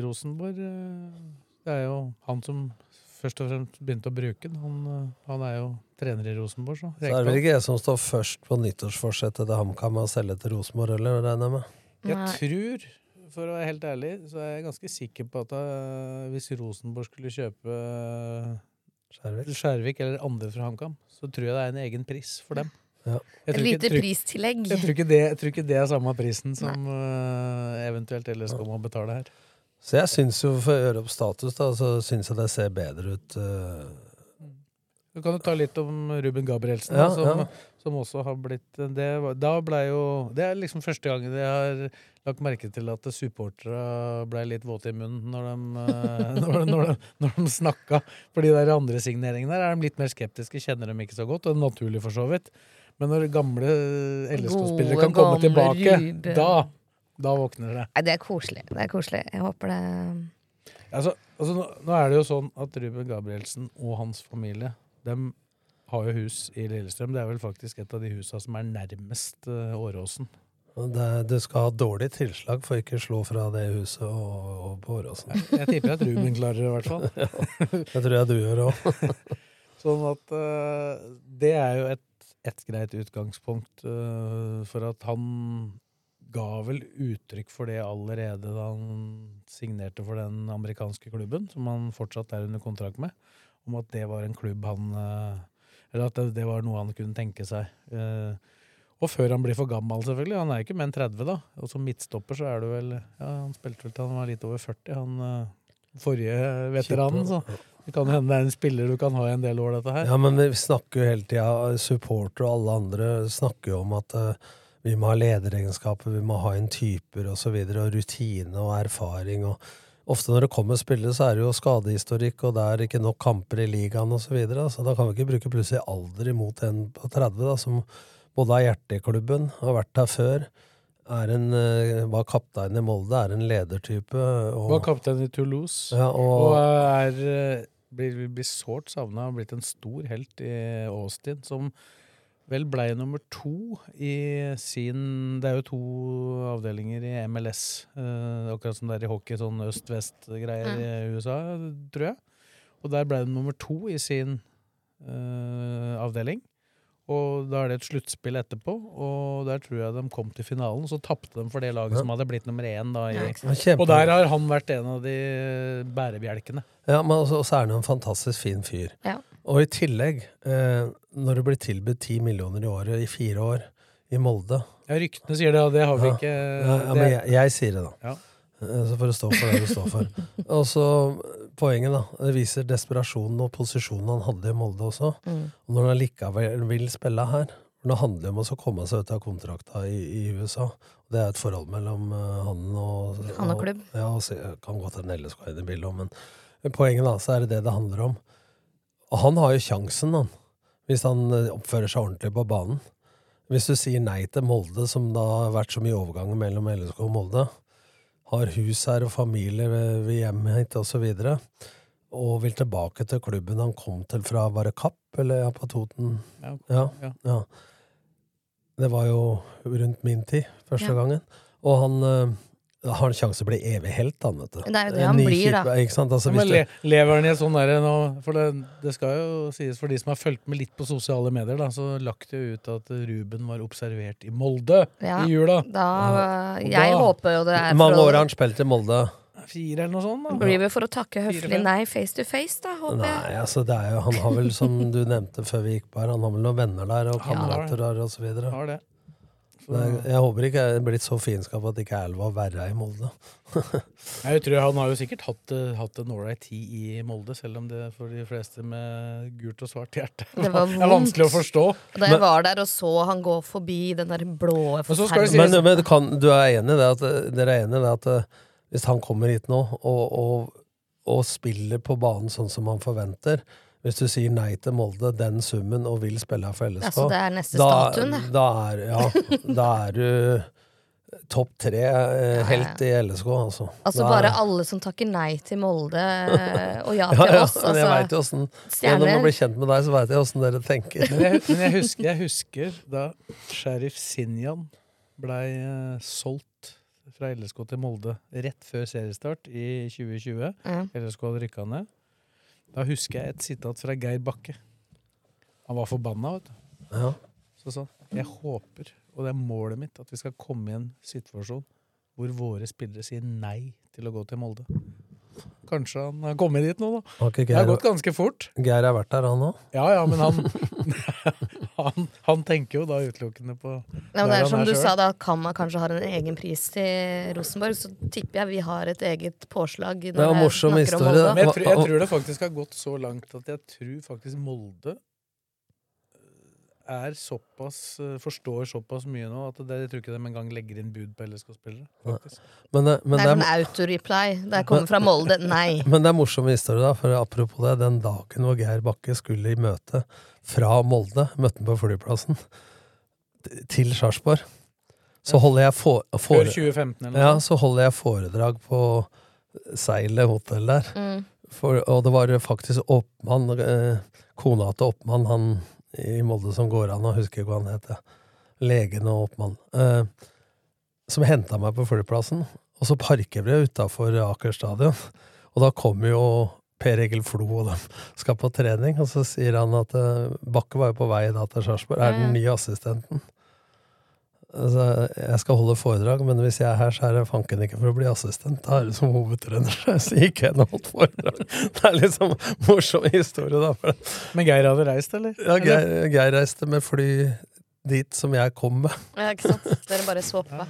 Rosenborg eh, Det er jo han som først og fremst begynte å bruke den. Han, eh, han er jo trener i Rosenborg, så. så er det vel ikke jeg som står først på nyttårsforsettet til HamKam med å selge til Rosenborg, eller regner jeg med? Jeg Nei. tror, for å være helt ærlig, så er jeg ganske sikker på at eh, hvis Rosenborg skulle kjøpe Skjervik. Skjærvik? Skjærvik eller andre fra HamKam, så tror jeg det er en egen pris for dem. Ja. Et lite ikke- pristillegg. Jeg tror ikke det, jeg tror ikke det er samme prisen som uh, eventuelt LSK må betale her. Så jeg syns jo, for å gjøre opp status, da, så syns jeg det ser bedre ut. Uh... Du kan jo ta litt om Ruben Gabrielsen, Ja, som, ja. Som også har blitt det, Da ble jo Det er liksom første gangen jeg har lagt merke til at supportere ble litt våte i munnen når de, når, de- når, de, når de snakka. For de der andre signeringene der er de litt mer skeptiske, kjenner dem ikke så godt, og det er naturlig for så vidt. Men når gamle LSK-spillere kan komme tilbake, da, da våkner det. Nei, det er koselig. Det er koselig. Jeg håper det Altså, altså nå, nå er det jo sånn at Ruben Gabrielsen og hans familie dem har jo hus i Lillestrøm. Det er vel faktisk et av de husa som er nærmest uh, Åråsen. Det, du skal ha dårlig tilslag for ikke å slå fra det huset og, og på Åråsen. Jeg tipper at Ruben klarer det, i hvert fall. Det tror jeg du gjør òg. Sånn at uh, det er jo et, et greit utgangspunkt uh, for at han ga vel uttrykk for det allerede da han signerte for den amerikanske klubben, som han fortsatt er under kontrakt med, om at det var en klubb han eh, Eller at det, det var noe han kunne tenke seg. Eh, og før han blir for gammel, selvfølgelig. Han er jo ikke mer enn 30, da. Og som midtstopper så er du vel Ja, han spilte vel til han var litt over 40, han eh, forrige veteranen, så det kan hende det er en spiller du kan ha i en del år, dette her. Ja, men vi snakker jo hele tida, supporter og alle andre snakker jo om at uh, vi må ha lederegenskaper, vi må ha inn typer og så videre, og rutine og erfaring. og Ofte når det kommer spillere, så er det jo skadehistorikk, og det er ikke nok kamper i ligaen osv. Så, videre, så da kan vi ikke bruke plutselig alder imot en på 30, da, som både har hjerte i klubben, har vært her før, er en, eh, var kaptein i Molde, er en ledertype. Og, Var kaptein i Toulouse. Ja, og- og er, eh, blir, blir sårt savna. Har blitt en stor helt i Austin, som vel blei nummer to i sin Det er jo to avdelinger i MLS, eh, akkurat som det er i hockey, sånn øst-vest-greier i USA, tror jeg. Og der blei de nummer to i sin eh, avdeling. Og da er det et sluttspill etterpå, og der tror jeg de kom til finalen. Så tapte de for det laget Ja. som hadde blitt nummer én. Da, i, Ja, og der har han vært en av de bærebjelkene. Ja, men også, også er han en fantastisk fin fyr. Ja. Og i tillegg, eh, når det blir tilbudt ti millioner i året i fire år i Molde Ja, Ryktene sier det, og det har vi Ja. ikke Ja, ja, men jeg, jeg sier det, da. Ja. Eh, Så får du stå for det du står for. Og så poenget, da. Det viser desperasjonen og posisjonen han hadde i Molde også. Mm. Og når han likevel vil spille her for Det handler om å komme seg ut av kontrakta i, i USA. Det er et forhold mellom eh, han og Han og klubb. Ja, og se, kan godt hende LSK er i bildet òg, men poenget da, så er det det det handler om. Og han har jo sjansen, han. Hvis han eh, oppfører seg ordentlig på banen. Hvis du sier nei til Molde, som da har vært så mye overganger mellom LSK og Molde, har hus her og familie ved, hjemmet hit og så videre, og vil tilbake til klubben han kom til fra, var det Kapp, eller ja, på Toten? Ja, Ja, ja. Det var jo rundt min tid, første Ja. gangen. Og han eh, har en sjanse til å bli evig helt, han, vet du. Det er jo det En han ny blir, da. Ikke sant? Altså, Ja, hvis le, lever han i et sånn derre nå For det, det skal jo sies for de som har fulgt med litt på sosiale medier, da, så lagt det ut at Ruben var observert i Molde Ja, i jula. Da, jeg da- håper jo det er mange år har han spilt i Molde. Fire eller noe sånt, da. blir vel for å takke høflig nei face to face, da, håper jeg. Nei, altså det er jo, Han har vel, som du nevnte før vi gikk på her, han har vel noen venner der, og Ja, kamerater der, og så videre. Har det. Så, Det er- Jeg håper ikke jeg er blitt så fiendskap at ikke Elva verre er i Molde. jeg tror Han har jo sikkert hatt, eh, hatt en ålreit tid i Molde, selv om det for de fleste med gult og svart hjerte Det var er vanskelig å forstå. Da jeg var der og så han gå forbi den der blå forferdelige Men, men du, kan, du er enig i det at dere er enig i det at eh, hvis han kommer hit nå og, og, og spiller på banen sånn som han forventer Hvis du sier nei til Molde, den summen, og vil spille her for LSK Altså, det er neste da, statuen, det. da, er, ja, da er du topp tre eh, helt i LSK, altså. Altså Da er- bare alle som takker nei til Molde eh, og ja ja, til ja, oss. men jeg vet Altså, jo hvordan, Når å blir kjent med deg, så veit jeg åssen dere tenker. Men jeg, men jeg, husker, jeg husker da Sheriff Sinjan blei uh, solgt fra LSK til Molde rett før seriestart i 2020. Ja. LSK hadde rykka ned. Da husker jeg et sitat fra Geir Bakke. Han var forbanna, vet du. Ja. Så han jeg håper, og det er målet mitt, at vi skal komme i en situasjon hvor våre spillere sier nei til å gå til Molde. Kanskje han har kommet dit nå, da. Okay, Geir, Det har gått ganske fort. Geir har vært der, han òg? Ja, ja, men han, han Han tenker jo da utelukkende på Ja, men det er som du selv. sa, da Kamma kanskje har en egen pris til Rosenborg, så tipper jeg vi har et eget påslag når Det var morsom historie, Molde. Jeg, tror- jeg tror det faktisk har gått så langt at jeg tror faktisk Molde er såpass eh, forstår såpass mye nå at det, jeg tror ikke de engang legger inn bud på LSK-spillere. Men, det- men Det er er sånn autoreply. Det kommer fra Molde. Nei. Men det er morsom historie, da, for apropos det, den dagen hvor Geir Bakke skulle i møte fra Molde, møtte han på flyplassen, til Sarpsborg, så holder jeg for, Før for, 2015 eller noe Ja, så holder jeg foredrag på Seilet hotell der. Mm. For, og det var faktisk oppmann, eh, kona til oppmann, han i Molde som går an, og husker ikke hva han heter. Legen og oppmann. Eh, som henta meg på flyplassen. Og så parker vi utafor Aker stadion, og da kommer jo Per Egil Flo og dem skal på trening, og så sier han at eh, Bakke var jo på vei da til Sarpsborg, er den nye assistenten. Altså, jeg skal holde foredrag, men hvis jeg er her, så er det fanken ikke for å bli assistent. Da er det som hovedtrener. Så gikk jeg inn og holdt foredrag. Det er liksom morsom historie, da. Men Geir hadde reist, eller? Ja, Geir, Geir reiste med fly dit som jeg kom med. Ja, ikke sant? Dere bare swappa.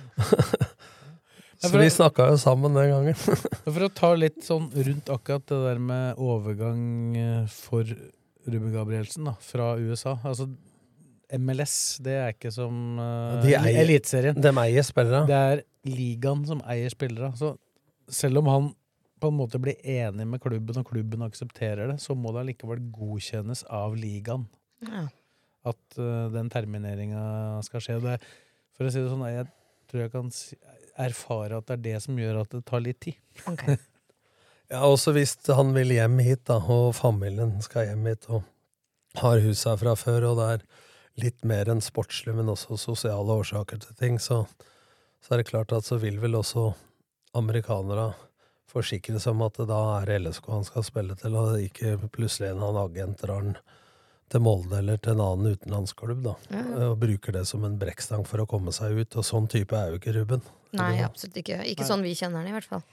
Så vi snakka jo sammen den gangen. For å ta litt sånn rundt akkurat det der med overgang eh, for Ruben Gabrielsen da, fra USA. Altså, MLS, det er ikke som uh, Eliteserien. De eier spillere. Det er ligaen som eier spillere. Så selv om han på en måte blir enig med klubben, og klubben aksepterer det, så må det allikevel godkjennes av ligaen Ja. at uh, den termineringa skal skje. Det, for å si det sånn, jeg tror jeg kan si, erfare at det er det som gjør at det tar litt tid. Okay. Ja, også hvis han vil hjem hit, da, og familien skal hjem hit, og har huset her fra før, og det er litt mer enn sportslig, men også sosiale årsaker til ting, så, så er det klart at så vil vel også amerikanere forsikre seg om at det da er LSK han skal spille til, og ikke plutselig en annen agent drar han til Molde eller til en annen utenlandsklubb, da. Ja. Og bruker det som en brekkstang for å komme seg ut, og sånn type er jo ikke Ruben. Nei, absolutt ikke. Ikke Nei. sånn vi kjenner den, i hvert fall.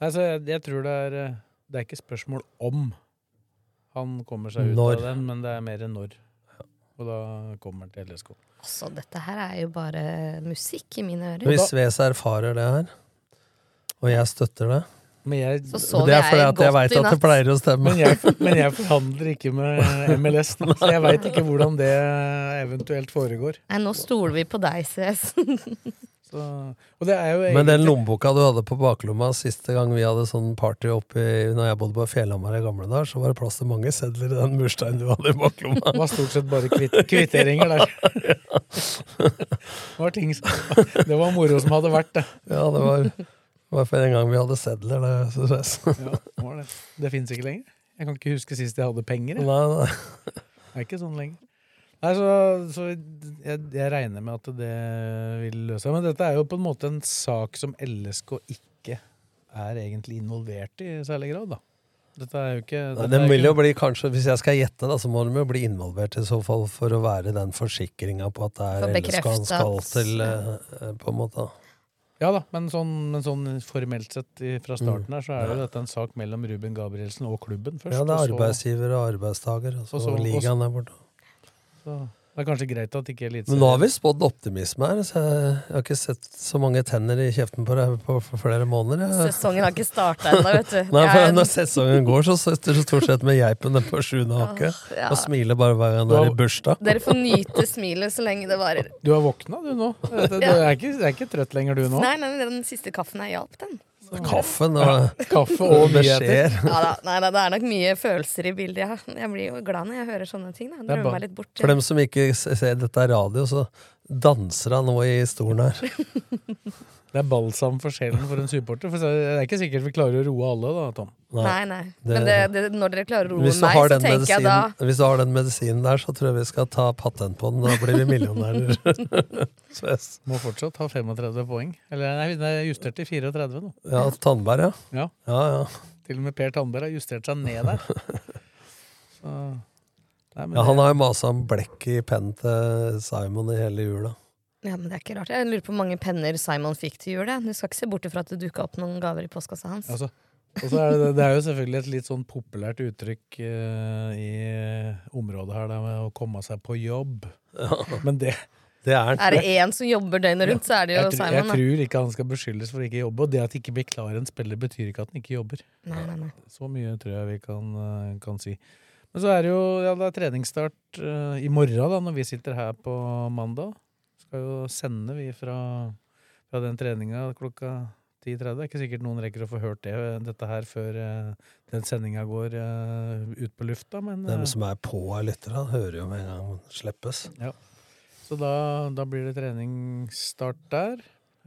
Altså, jeg, jeg tror det er eh, Det er ikke spørsmål om han kommer seg ut Når. av den, men det er mer enn når. Og da kommer han til LSK. Altså, dette her er jo bare musikk i mine ører. Hvis Sves erfarer det her, og jeg støtter det Men jeg, Så så det er jeg fordi at jeg vet veit at det pleier å stemme. men, jeg, men jeg forhandler ikke med MLS, nå, så jeg veit ikke hvordan det eventuelt foregår. Nei, nå stoler vi på deg, CS. Så, jo Men den egentlig- lommeboka du hadde på baklomma siste gang vi hadde sånn party oppe når jeg bodde på Fjellhamar i gamle dager, så var det plass til mange sedler i den mursteinen du hadde i baklomma. Det var stort sett bare kvitt, kvitteringer der. Det var ting som Det var moro som hadde vært, det. Ja, det var, var for en gang vi hadde sedler. Det. Ja, det det. Det fins ikke lenger. Jeg kan ikke huske sist jeg hadde penger. Jeg. Nei, nei. Det er ikke sånn lenger. Nei, så, så jeg, jeg regner med at det vil løse seg. Men dette er jo på en måte en sak som LSK ikke er egentlig involvert i i særlig grad, da. Dette er jo ikke Nei, Den er vil jo bli kanskje, Hvis jeg skal gjette, da, så må de jo bli involvert i så fall for å være den forsikringa på at det er LSK han skal til, eh, på en måte. Ja da, men sånn, men sånn formelt sett fra starten Mm. her, så er jo dette en sak mellom Ruben Gabrielsen og klubben først. Ja, det er arbeidsgiver og arbeidstaker, og så, og så- og så- ligaen der borte. Så det er kanskje greit at ikke Men nå har vi spådd optimisme her, så jeg, jeg har ikke sett så mange tenner i kjeften på deg på, flere måneder. Jeg. Sesongen har ikke starta ennå, vet du. Nei, for Når sesongen går, så sitter du stort sett med geipen på sjuende hake ja. og smiler bare hver gang det er i bursdag. Dere får nyte smilet så lenge det varer. Du har våkna, du nå. Du, er, ikke, du er ikke trøtt lenger, du nå. Nei, nei, den siste kaffen her hjalp, den. Kaffen og Kaffe og beskjeder. Ja, da, nei, da, det er nok mye følelser i bildet. Ja. Jeg blir jo glad når jeg hører sånne ting. Da. Det er Drømmer meg litt bort. For dem som ikke ser dette er radio, så danser han nå i stolen her. Det er balsam for sjelen for en supporter. For det er ikke sikkert vi klarer å roe alle, da, Tom. Nei, nei. Det- Men det, det, når dere klarer å roe meg, så tenker tenker jeg da hvis du har den medisinen der, så tror jeg vi skal ta patent på den. Da blir vi millionærer. Må fortsatt ha 35 poeng. Eller nei, det er justert til 34 nå. Ja, Tandberg, ja. Ja. ja, ja. Til og med Per Tandberg har justert seg ned der. Så, nei, men Ja, Han har jo masa om blekk i pennen til Simon i hele jula. Ja, men det er ikke rart. Jeg lurer på hvor mange penner Simon fikk til jul. Du skal ikke se bort ifra at det dukka opp noen gaver i postkassa hans. Altså, og så er det, det er jo selvfølgelig et litt sånn populært uttrykk uh, i området her, det med å komme seg på jobb. Men det Det er Er det én som jobber døgnet rundt, så er det jo jeg, tror, jeg Simon. da. tror ikke han skal beskyldes for ikke å jobbe. Og det at ikke blir klar en spiller, betyr ikke at han ikke jobber. Nei, nei, nei. Så mye tror jeg vi kan, eh, kan si. Men så er det jo ja, det er treningsstart uh, i morgen, da, når vi sitter her på mandag. Skal jo sende vi fra, fra den treninga klokka 10.30. Det er ikke sikkert noen rekker å få hørt det, dette her før uh, den sendinga går uh, ut på lufta, men Dem som er på av lytterne, hører jo med en gang den slippes. ja. Så da, da blir det treningsstart der.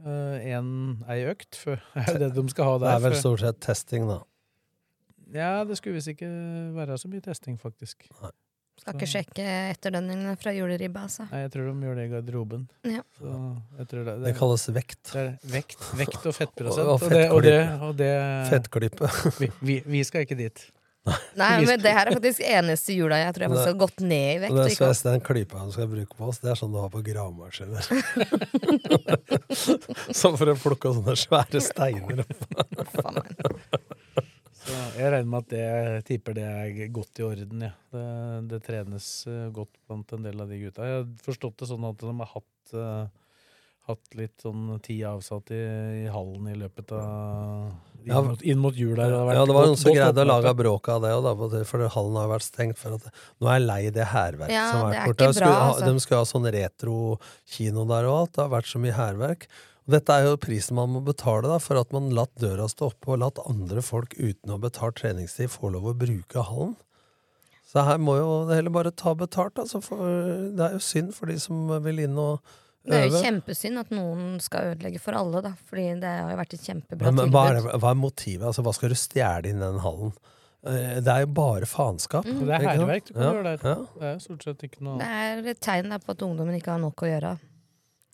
Én en, ei økt før er det de skal ha der. Det er vel stort sett testing, da. Ja, det skulle visst ikke være så mye testing, faktisk. Nei. Skal ikke sjekke etterdønningene fra juleribba, altså. Nei, jeg tror de gjør det i garderoben. Ja. Så jeg tror det, Det kalles vekt. det er vekt, vekt og fettprosent. Og- og Og, det, og, det, fettklippe. det vi, vi, vi skal ikke dit. Nei, men det her er faktisk eneste jula jeg tror jeg faktisk har gått ned i vekt. Det er den klypa du skal bruke på oss, det er sånn du har på gravemaskiner. Sånn for å plukke sånne svære steiner. opp. Jeg regner med at det jeg tipper det er godt i orden. Ja. Det, det trenes eh, godt blant en del av de gutta. Jeg har forstått det sånn at de har hatt, uh, hatt litt sånn tid avsatt i, i hallen i løpet av inn, mot, inn mot jul der. Det Ja, det var noen som greide å lage bråk av det, det, for hallen har vært stengt. For at, nå er jeg lei det hærverket Ja, som har det vært er borte. Skulle ha- altså. De skulle ha sånn retro-kino der og alt. Det har vært så mye hærverk. Og dette er jo prisen man må betale da, for at man latt døra stå oppe, og latt andre folk uten å ha betalt treningstid få lov å bruke hallen. Så her må jo det heller bare ta betalt, altså. For det er jo synd for de som vil inn og øve. Det er jo kjempesynd at noen skal ødelegge for alle, da. Fordi det har jo vært et kjempebra Men, men hva, er tilbud. det, hva er motivet? Altså, hva skal du stjele inn i den hallen? Eh, Det er jo bare faenskap. Mm. det er hærverk du kan Ja, gjøre der. ja. Det er stort sett ikke noe Det er et tegn på at ungdommen ikke har nok å gjøre.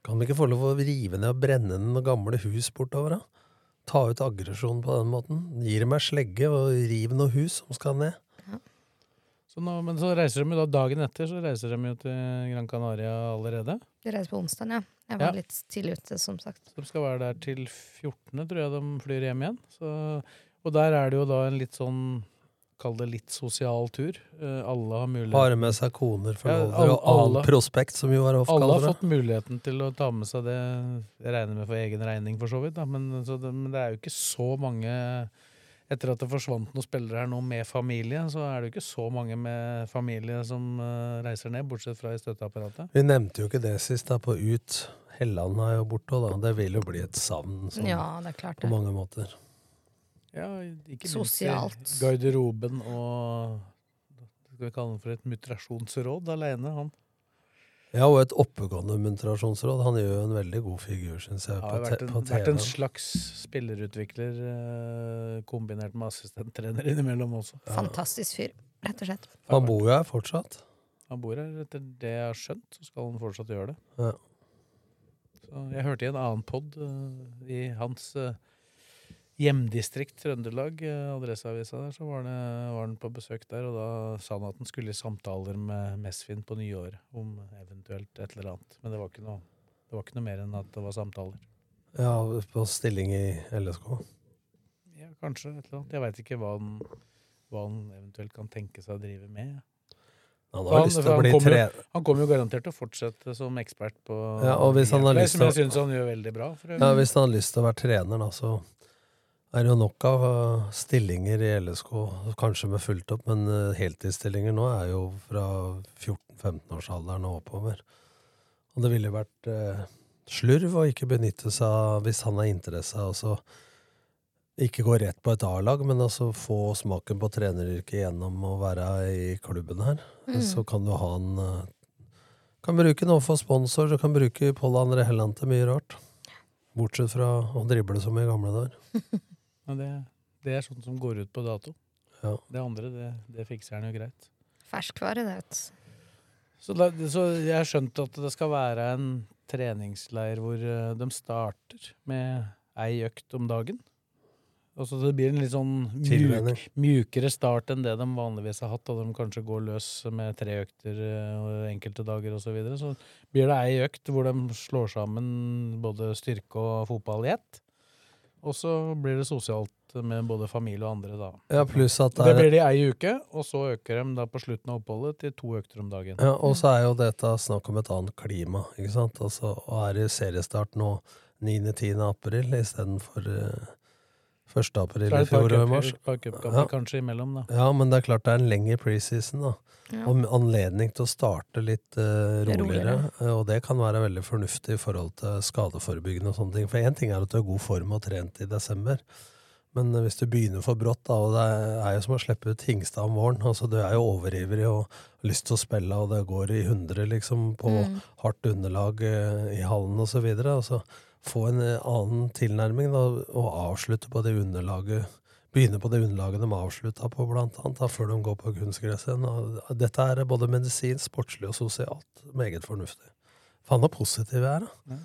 Kan de ikke få lov å rive ned og brenne noen gamle hus bortover, da? Ta ut aggresjon på den måten? Gi dem ei slegge og riv noen hus som skal ned. så nå, Men så reiser de jo da dagen etter så reiser de jo til Gran Canaria allerede. De reiser på onsdag, ja. Jeg var Ja. litt tidlig ute, som sagt. Så de skal være der til 14., tror jeg de flyr hjem igjen. Så, og der er det jo da en litt sånn Kall det litt sosial tur. Eh, alle har mulighet Har med seg koner, forlovere alle- og annen prospekt, som jo er ofte Alle har fått muligheten til å ta med seg det Jeg regner med for egen regning, for så vidt. Da. Men, så det, men det er jo ikke så mange Etter at det forsvant noen spillere her nå med familie, så er det jo ikke så mange med familie som eh, reiser ned, bortsett fra i støtteapparatet. Vi nevnte jo ikke det sist, da, på Ut. Helland er jo borte, og da. Det vil jo bli et savn sånn, Ja, det er klart på mange måter. Ja, ikke minst i Sosialt. garderoben og Skal vi kalle den for et mutrasjonsråd alene, han. Ja, og et oppegående muntrasjonsråd. Han gjør jo en veldig god figur, syns jeg, har på, vært en, på vært en slags spillerutvikler eh, kombinert med assistenttrener innimellom også. Fantastisk fyr, rett og slett. Han bor jo her fortsatt. Han bor her, etter det jeg har skjønt, så skal han fortsatt gjøre det. Ja. Så jeg hørte i en annen pod i hans eh, hjemdistrikt Trøndelag, eh, Adresseavisa der, så var, det, var han på besøk der, og da sa han at han skulle i samtaler med Mesfin på nyåret om eventuelt et eller annet. Men det var ikke noe, det var ikke noe mer enn at det var samtaler. Ja, på stilling i LSK. Ja, kanskje et eller annet. Jeg veit ikke hva han, hva han eventuelt kan tenke seg å drive med. Han har han- lyst til å bli tre... Han kommer jo garantert til å fortsette som ekspert på Ja, og hvis han har lyst Som jeg syns han gjør veldig bra. Ja, Hvis han har lyst til å være trener, da, så er jo nok av uh, stillinger i LSK, kanskje med fullt opp, men uh, heltidsstillinger nå er jo fra 14-15-årsalderen og oppover. Og det ville vært eh, slurv å ikke benytte seg av, hvis han har interesse av å ikke gå rett på et A-lag, men altså få smaken på treneryrket gjennom å være i klubben her. Mm. Så kan du ha en uh, Kan bruke noe for sponsor, du kan bruke Pål André Helland til mye rart. Bortsett fra å drible som i gamle dager. Men det, det er sånt som går ut på dato. Ja. Det andre, det, det fikser han jo greit. Ferskvare, det. vet du. Så, da, så jeg har skjønt at det skal være en treningsleir hvor eh, de starter med ei økt om dagen. Og så det blir en litt sånn mjuk, mjukere start enn det de vanligvis har hatt, da de kanskje går løs med tre økter og enkelte dager osv. Så, videre. så blir det ei økt hvor de slår sammen både styrke og fotball i ett. Og så blir det sosialt med både familie og andre, da. Ja, pluss at Det er... det blir det i ei uke, og så øker de da på slutten av oppholdet til to økter om dagen. ja, Og så er jo dette snakk om et annet klima, ikke sant. Altså, og er det seriestart nå 9.-10. april istedenfor uh, 1. April i fjor og i mars. Ja. kanskje imellom, da. Ja, men det er klart det er en lengre preseason, da. Ja. Og anledning til å starte litt uh, roligere. Roligere. eh, Og det kan være veldig fornuftig i forhold til skadeforebyggende og sånne ting. For én ting er at du har god form og trent i desember. Men eh, hvis du begynner for brått, da, og det er jo som å slippe ut Hingstad om våren altså Du er jo overivrig og har lyst til å spille, og det går i hundre liksom, på Mm. hardt underlag i hallen og så videre. Altså, få en eh, annen tilnærming da, og avslutte på det underlaget begynne på det underlaget de avslutta på, blant annet, da, før de går på kunstgresset. Dette er både medisinsk, sportslig og sosialt meget fornuftig. Faen så positive jeg er, da.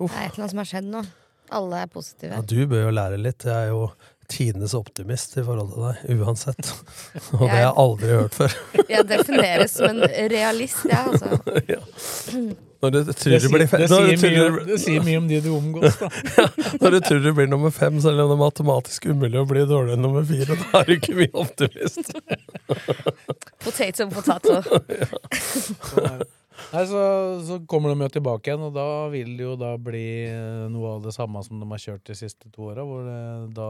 Det er et eller annet som har skjedd nå. Alle er positive. Ja, du bør jo lære litt. Jeg er jo tidenes optimist i forhold til deg, uansett. Og det har jeg aldri hørt før. Jeg defineres som en realist, jeg, altså. Når du tror Det, du blir sier, det, når det, sier mye, tror om- det sier mye om de du omgås, da. Når du tror du blir nummer fem, så er det matematisk umulig å bli dårligere enn nummer fire. Da er du ikke mye optimist. Potato, potato. Nei, så, så kommer de jo tilbake igjen, og da vil det jo da bli eh, noe av det samme som de har kjørt de siste to åra, hvor det da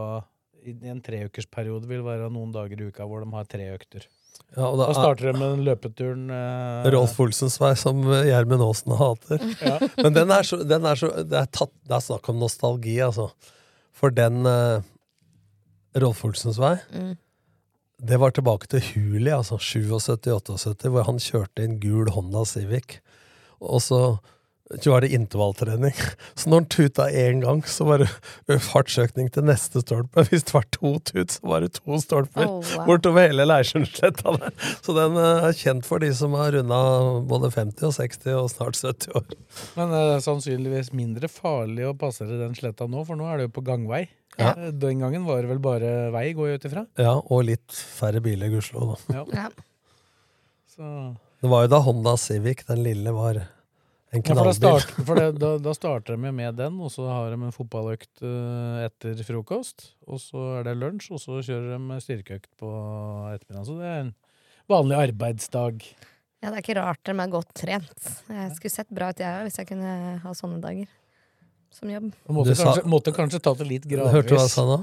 i en treukersperiode vil være noen dager i uka hvor de har tre økter. Ja, og Da da er starter de med den løpeturen eh, Rolf Olsens vei, som Gjermund Aasen hater. Ja. Men den er så, den er så det, er tatt, det er snakk om nostalgi, altså. For den eh, Rolf Olsens vei, Mm. det var tilbake til Huli, altså 77-78, hvor han kjørte en gul Honda Civic. Og så var det intervalltrening. Så når han tuta én gang, så var det fartsøkning til neste stolpe. Hvis det var to tut, så var det to stolper Oh, wow. bortover hele Leirsundsletta der. Så den er kjent for de som har runda både 50 og 60 og snart 70 år. Men det er sannsynligvis mindre farlig å passere den sletta nå, for nå er det jo på gangvei. Ja. Eh, Den gangen var det vel bare vei, går jeg ut ifra. Ja, og litt færre biler, gudskjelov. da. Ja. Ja. Det var jo da Honda Civic, den lille, var en Ja, for da, start, for det, da, da starter de med den, og så har de en fotballøkt eh, etter frokost. Og så er det lunsj, og så kjører de styrkeøkt på ettermiddagen. Så det er en vanlig arbeidsdag. Ja, det er ikke rart de er godt trent. Jeg skulle sett bra ut, jeg òg, hvis jeg kunne ha sånne dager. Som jobb. Måtte, sa- kanskje, måtte kanskje ta det litt gradvis. Hørte du hva jeg sa nå?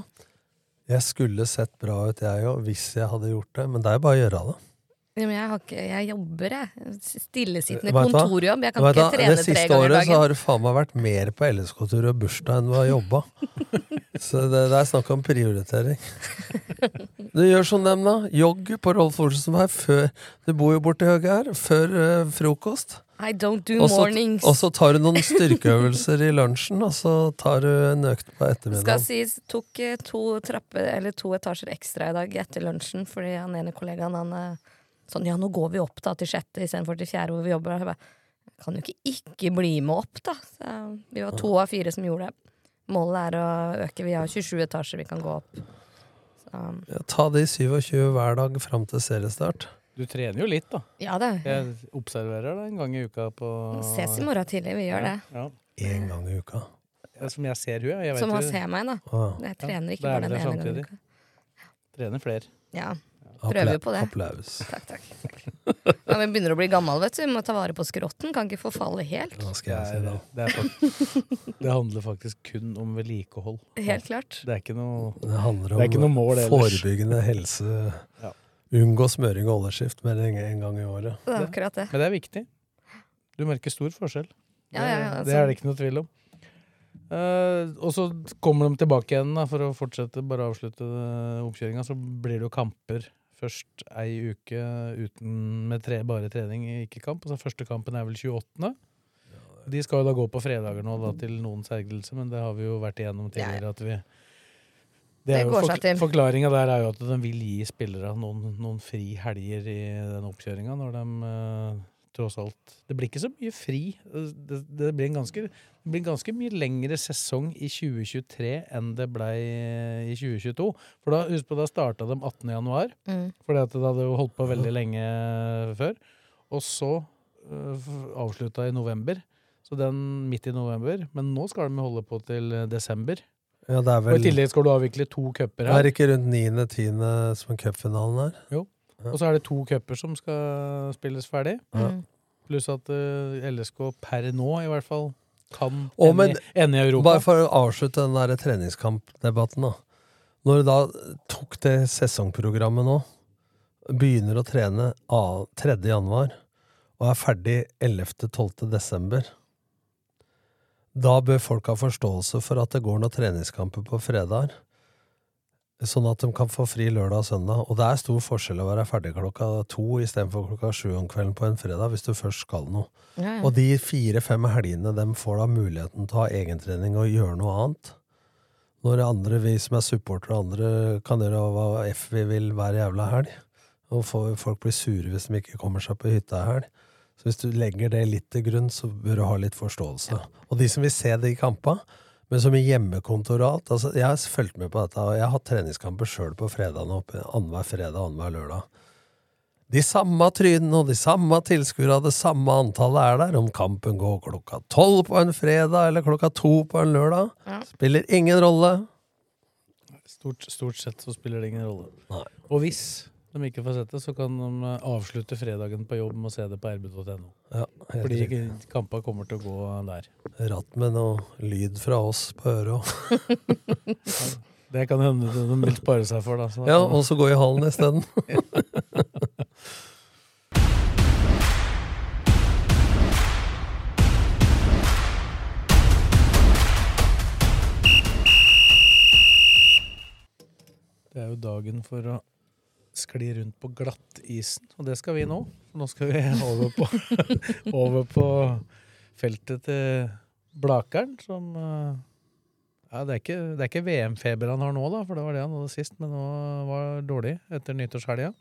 Jeg skulle sett bra ut, jeg òg, hvis jeg hadde gjort det. Men det er jo bare å gjøre det. Men jeg, har ikke, jeg jobber, jeg. Stillesittende kontorjobb. Jeg kan ikke trene tre ganger i dagen. det siste året så har du faen meg vært mer på LSK-tur og bursdag enn du har jobba. Så det, det er snakk om prioritering. Du gjør som dem, da. Jogg på Rolf Olsen vei før Du bor jo borti høyre her. Før uh, frokost. I don't do også, mornings. Og så tar du noen styrkeøvelser i lunsjen, og så tar du en økt på Skal ettermiddagen. sies, tok eh, to trapper, eller to etasjer ekstra i dag etter lunsjen, fordi han ene kollegaen han eh, sånn ja, nå går vi opp da til sjette istedenfor til fjerde hvor vi jobber. Jeg bare, kan jo ikke ikke bli med opp, da. Så, vi var to av fire som gjorde det. Målet er å øke. Vi har 27 etasjer vi kan gå opp. Så, Ja, ta de 27 hver dag fram til seriestart. Du trener jo litt, da. ja det. Jeg observerer det en gang i uka på Ses i morgen tidlig. Vi gjør det. Ja. Én gang i uka. Som jeg ser hun, ja. Jeg vet Som han ser meg, da. Ah, Jeg trener ikke bare den ene gangen. i uka. Trener flere. Ja. Prøver jo på det. Applaus. Takk, takk. Ja, vi begynner å bli gammel, vet du. Vi må ta vare på skrotten. Kan ikke forfalle helt. Hva skal jeg si Det, da? det, er faktisk, det handler faktisk kun om vedlikehold. Helt klart. Det er ikke noe Det handler Det er om mål ellers. forebyggende helse. Ja. Unngå smøring og oljeskift mer enn en gang i året. Det er akkurat det. Men det er viktig. Du merker stor forskjell. Ja, ja, ja, det, altså. det er det ikke noe tvil om. Uh, og så kommer de tilbake igjen da, for å fortsette, bare avslutte oppkjøringa. Så blir det jo kamper først ei uke uten, med tre, bare trening, ikke kamp. Altså, første kampen er vel 28. De skal jo da gå på fredager nå, da, til noens ergrelse, men det har vi jo vært igjennom tidligere. at vi det er jo går seg til. Forklaringa der er jo at de vil gi spillere noen, noen fri helger i den oppkjøringa, når de eh, tross alt Det blir ikke så mye fri. Det, det, blir, en ganske, det blir en ganske mye lengre sesong i 2023 enn det ble i 2022. For da, husk på, da starta de 18. januar, Mm. fordi at det hadde jo holdt på veldig lenge før. Og så uh, avslutta i november. Så den midt i november. Men nå skal de holde på til eh, desember. Ja, det er Og i tillegg skal du avvikle to cuper Er her. det er ikke rundt 9.-10. som cupfinalen er? Og så er det to cuper som skal spilles ferdig. Mm. Pluss at uh, LSK per nå i hvert fall kan Å, ende, men- i- ende i Europa. Bare for å avslutte den der treningskampdebatten, da. Når du da tok det sesongprogrammet nå, begynner å trene av 3. januar og er ferdig 11.-12. desember, da bør folk ha forståelse for at det går noen treningskamper på fredager. Sånn at de kan få fri lørdag og søndag. Og det er stor forskjell å være ferdig klokka to istedenfor klokka sju om kvelden på en fredag, hvis du først skal noe. Ja, ja. Og de fire-fem helgene de får da muligheten til å ha egentrening og gjøre noe annet. Når andre, vi som er supportere, andre kan gjøre hva F vi vil hver jævla helg. Og folk blir sure hvis de ikke kommer seg på hytta i helg. Så hvis du legger det litt til grunn, så bør du ha litt forståelse. Og de som vil se de kampene, men som i hjemmekontor og alt altså Jeg har fulgt med på dette, og jeg har hatt treningskamper sjøl på fredagene oppe annenhver fredag annenhver lørdag. De samme trynene og de samme tilskuerne, det samme antallet er der. Om kampen går klokka tolv på en fredag eller klokka to på en lørdag, Ja. spiller ingen rolle. Stort, stort sett så spiller det ingen rolle. Nei. Og hvis de ikke får sett det, så kan de eh, avslutte fredagen på jobb med å se det på rb.no. Ja, Fordi riktig. kampa kommer til å gå der. Ratt med noe lyd fra oss på øret òg. Det kan hende de vil spare seg for, da. Så Ja, og så gå i hallen isteden. Det er jo dagen for å skli rundt på glattisen, og det skal vi nå. Nå skal vi over på, over på feltet til Blakeren, som eh, ja, Det er ikke, er ikke VM-feber han har nå, da, for det var det han hadde sist, men nå var dårlig etter nyttårshelga.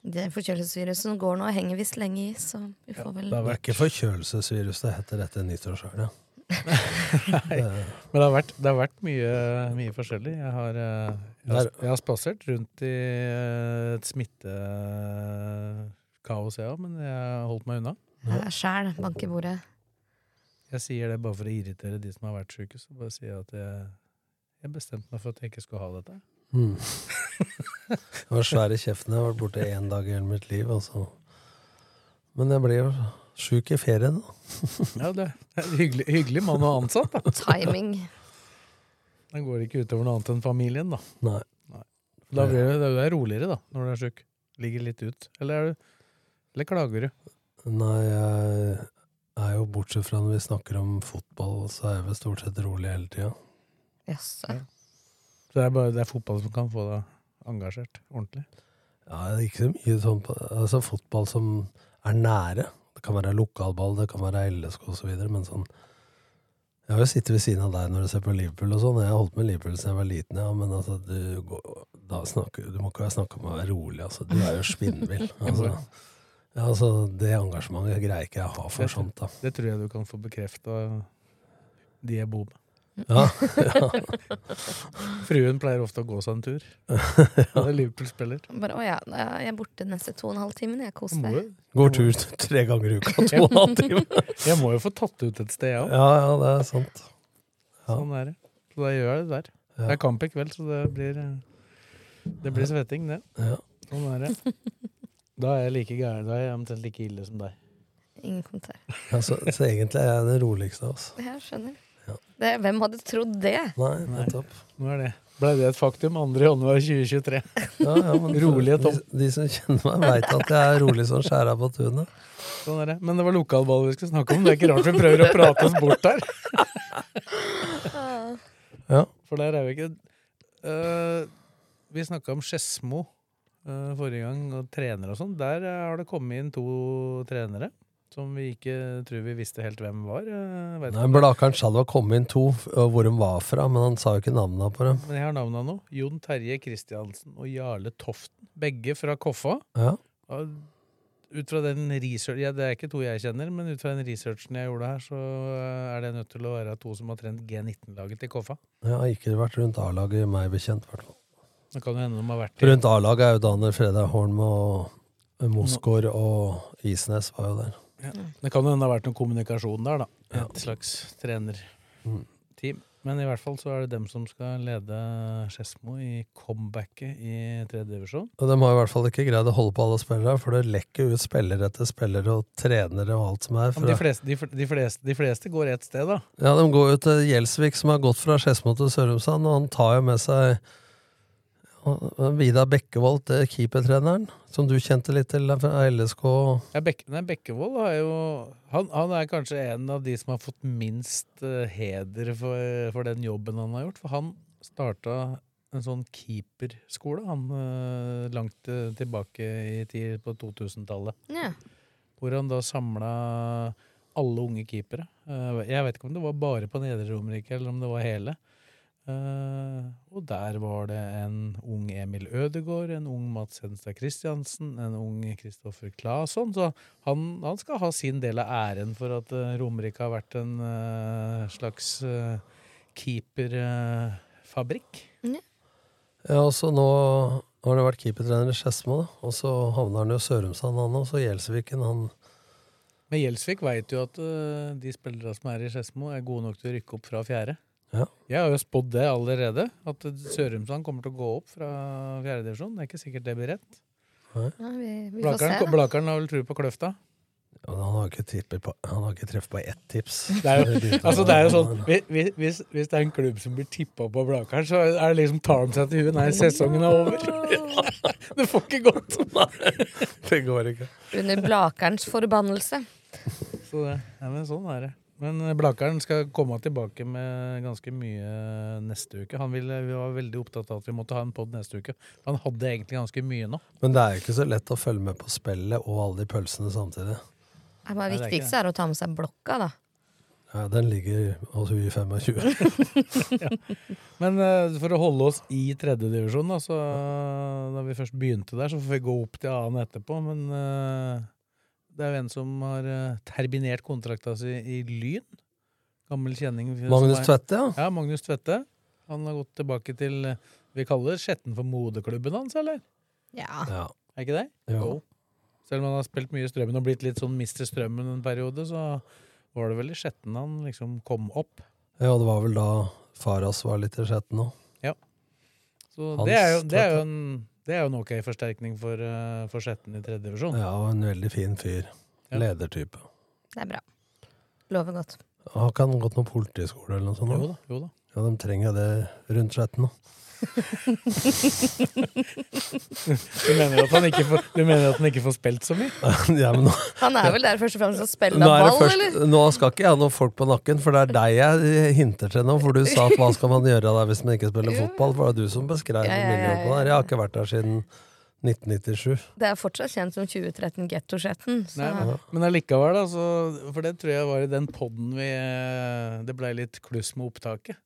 Det forkjølelsesviruset går nå og henger visst lenge i, så vi får vel Det er ikke forkjølelsesvirus det heter dette nyttårshelga. Nei, men det har vært, det har vært mye, mye forskjellig. Jeg har, eh, jeg har, jeg har spasert rundt i eh, et smittekaos, jeg òg, men jeg har holdt meg unna. Ja, Sjæl, bank i bordet. Jeg sier det bare for å irritere de som har vært syke. Så bare sier jeg at jeg, jeg bestemte meg for at jeg ikke skulle ha dette. Mm. Jeg var svær i kjeften. Jeg har vært borte én dag i hele mitt liv. Altså. Men jeg ble jo sjuk i ferien. da. Ja, det er en hyggelig, hyggelig mann å ha ansatt. Timing. Den går ikke utover noe annet enn familien, da. Nei. Da blir det, det er roligere da, når du er sjuk. Ligger litt ut. Eller, er du, eller klager du? Nei, jeg er jo bortsett fra når vi snakker om fotball, så er jeg vel stort sett rolig hele tida. Jaså. Så det er bare det er fotball som kan få deg engasjert ordentlig. Ja, det er ikke så mye sånn altså fotball som er nære. Det kan være lokalball, det kan være LSK videre, men sånn Jeg har jo sittet ved siden av deg når du ser på Liverpool og sånn. Jeg har holdt med Liverpool siden jeg var liten, ja, men altså, du, går, da snakker, du må ikke snakke om å være rolig, altså. Du er jo spinnvill. Altså, ja, altså, det engasjementet greier ikke jeg å ha for sånt, da. Det tror jeg du kan få bekrefta de jeg bor med. Ja, ja. Fruen pleier ofte å gå seg en tur. Når Liverpool spiller. Bare, å ja, jeg er borte neste to og en halv time. Jeg koser meg. Går tur tre ganger i uka, to og en halv time. Jeg må jo få tatt ut et sted, jeg òg. Ja, ja, det er sant. Ja. Sånn er det. Så da gjør jeg det der. Ja. Det er kamp i kveld, så det blir Det blir svetting, det. Ja. Sånn er det. Da er jeg like gæren. Da er jeg omtrent like ille som deg. Ingen kommentar. Altså, så egentlig er jeg den roligste av oss. Jeg skjønner. Ja. Det, hvem hadde trodd det? Nei, nettopp. Nå er det. Ble det et faktum 2. januar 2023? Ja, ja, men Rolige de, Tom. de som kjenner meg, veit at jeg er rolig som skjæra på tunet. Sånn er det. Men det var lokalball vi skulle snakke om. Det er ikke rart vi prøver å prate oss bort her. Ja. For der er vi ikke uh, Vi snakka om Skedsmo uh, forrige gang, og trenere og sånn. Der eh, har det kommet inn to trenere som vi ikke tror vi visste helt hvem var. eh, Nei, Blakeren var kommet inn to, hvor de var fra, men han sa jo ikke navnene på dem. Men jeg har navnene nå. Jon Terje Kristiansen og Jarle Toften. Begge fra Koffa. Ja. Ut fra den research, ja, Det er ikke to jeg kjenner, men ut fra den researchen jeg gjorde her, så eh, er det nødt til å være to som har trent G19-laget til Koffa. Har ikke vært rundt A-laget, meg bekjent, i hvert fall. Det kan jo hende de har vært Rundt A-laget er jo Daniel Fredheim Holm og Mosgaard og Isnes var jo der. Ja. Det kan hende det har vært noe kommunikasjon der, da. Ja. Et slags Mm. trenerteam. Men i hvert fall så er det dem som skal lede Skedsmo i comebacket i tredje divisjon. Og de har i hvert fall ikke greid å holde på alle spillere, for det lekker ut spillere etter spillere og trenere og alt som er. De, fleste, de, de, fleste, de fleste går ett sted, da. ja, de går jo til Gjelsvik, som har gått fra Skedsmo til Sørumsand, og han tar jo med seg Vidar Bekkevold, det keepertreneren, som du kjente litt til fra LSK. Ja, Bek nei, Bekkevold har jo han, han er kanskje en av de som har fått minst eh, heder for, for den jobben han har gjort. For han starta en sånn keeperskole han eh, langt eh, tilbake i tid på 2000-tallet. Ja. Hvor han da samla alle unge keepere. Eh, Jeg vet ikke om det var bare på Nedre Romerike, eller om det var hele. Eh, og der var det en ung Emil Ødegård, en ung Mats Hedenstad Christiansen, en ung Kristoffer Claesson. Så han, han skal ha sin del av æren for at uh, Romerike har vært en eh, slags uh, keeperfabrikk. Ja, og så nå har det vært keepertrener i Skedsmo. Og så havner han jo Sørumsand, han òg. Så Gjelsviken, han Men Gjelsvik veit jo at uh, de spillerne som er i Skedsmo, er gode nok til å rykke opp fra fjerde. Ja. Jeg har jo spådd det allerede, at Sørumsand kommer til å gå opp fra fjerdedivisjon. Det er ikke sikkert det blir rett. Ja, vi, vi Blakeren. Blakeren har vel tro på Kløfta. ja, Han har ikke på Han har ikke treffet på ett tips. Det er jo, altså det er jo sånn hvis, hvis, hvis det er en klubb som blir tippa på Blakeren, så er det liksom tar de seg til huet. Nei, sesongen er over. Det får ikke gått. Det går ikke. Under Blakerens forbannelse. Så det, ja, men sånn er det. Men Blakeren skal komme tilbake med ganske mye neste uke. Han ville, vi var veldig opptatt av at vi måtte ha en pod neste uke. Han hadde egentlig ganske mye nå. Men det er jo ikke så lett å følge med på spillet og alle de pølsene samtidig. Det Nei, det er viktigste er å ta med seg blokka, da. Ja, Den ligger hos U25. Men uh, for å holde oss i tredjedivisjon, da, så da vi først begynte der, så får vi gå opp til annen etterpå. Men eh, det er jo en som har eh, terminert kontrakta si i Lyn. Gammel kjenning. Magnus Tvette, ja. Ja, Magnus Tvette. Han har gått tilbake til eh, Vi kaller Skjetten for moderklubben hans, eller? Ja. ja. Er ikke det? Jo. Selv om han har spilt mye i Strømmen og blitt litt sånn Mister Strømmen en periode, så var det vel i Skjetten han liksom kom opp. Ja, det var vel da Faras var litt i Skjetten òg. Så Hans det er, jo, det, er jo en, det er jo en ok forsterkning for, eh, for Skjetten i tredje divisjon. Ja, og en veldig fin fyr. Ja. Ledertype. Det er bra. Lover godt. Har ikke han gått noen politiskole eller noe sånt? Jo da, jo da. Ja, de trenger det rundt Skjetten nå. Du mener at han ikke får, du mener at han ikke får spilt så mye? ja, men nå, Han er vel der først og fremst og spiller nå, er det ball, først, eller? nå skal ikke jeg ha noen folk på nakken, for det er deg jeg hinter til nå. For du sa at hva skal man gjøre der hvis man ikke spiller fotball? For det er du som beskrev Ja, ja, ja, miljøet på ja, der. Jeg har ikke vært der siden 1997. Det er fortsatt kjent som 2013 Getto-sjetten. så- Nei, men, men allikevel, da. Så, for det tror jeg var i den poden vi eh, Det blei litt kluss med opptaket.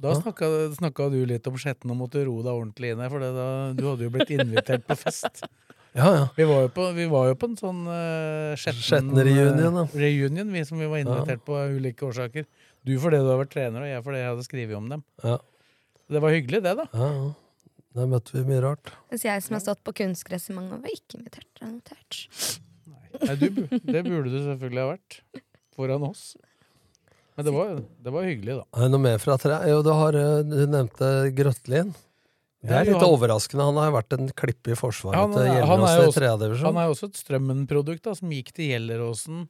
Da Ja. snakka, du litt om Skjetten og måtte ro deg ordentlig inn her, for da, du hadde jo blitt invitert på fest. Ja, ja. Vi var jo på, vi var jo på en sånn uh, Skjetten Skjetten-reunion, eh, reunion, vi som vi var invitert på av ulike årsaker. Du fordi du har vært trener, og jeg fordi jeg hadde skrevet om dem. Ja. Det var hyggelig, det, da. ja, ja. Der møtte vi mye rart. Mens jeg som har stått på kunstgress i mange år, var ikke invitert. Er. Nei, du, det burde du selvfølgelig ha vært. Foran oss. Men det var, det var hyggelig, da. Noe mer fra tre? Jo, du, har, eh, du nevnte Grøtlin. Det er litt Johan- overraskende. Han har jo vært en klippe i forsvaret Han, til Gjelleråsen han, er Gjellerås i også, tredje han er jo også et Strømmen-produkt som gikk til Gjelleråsen.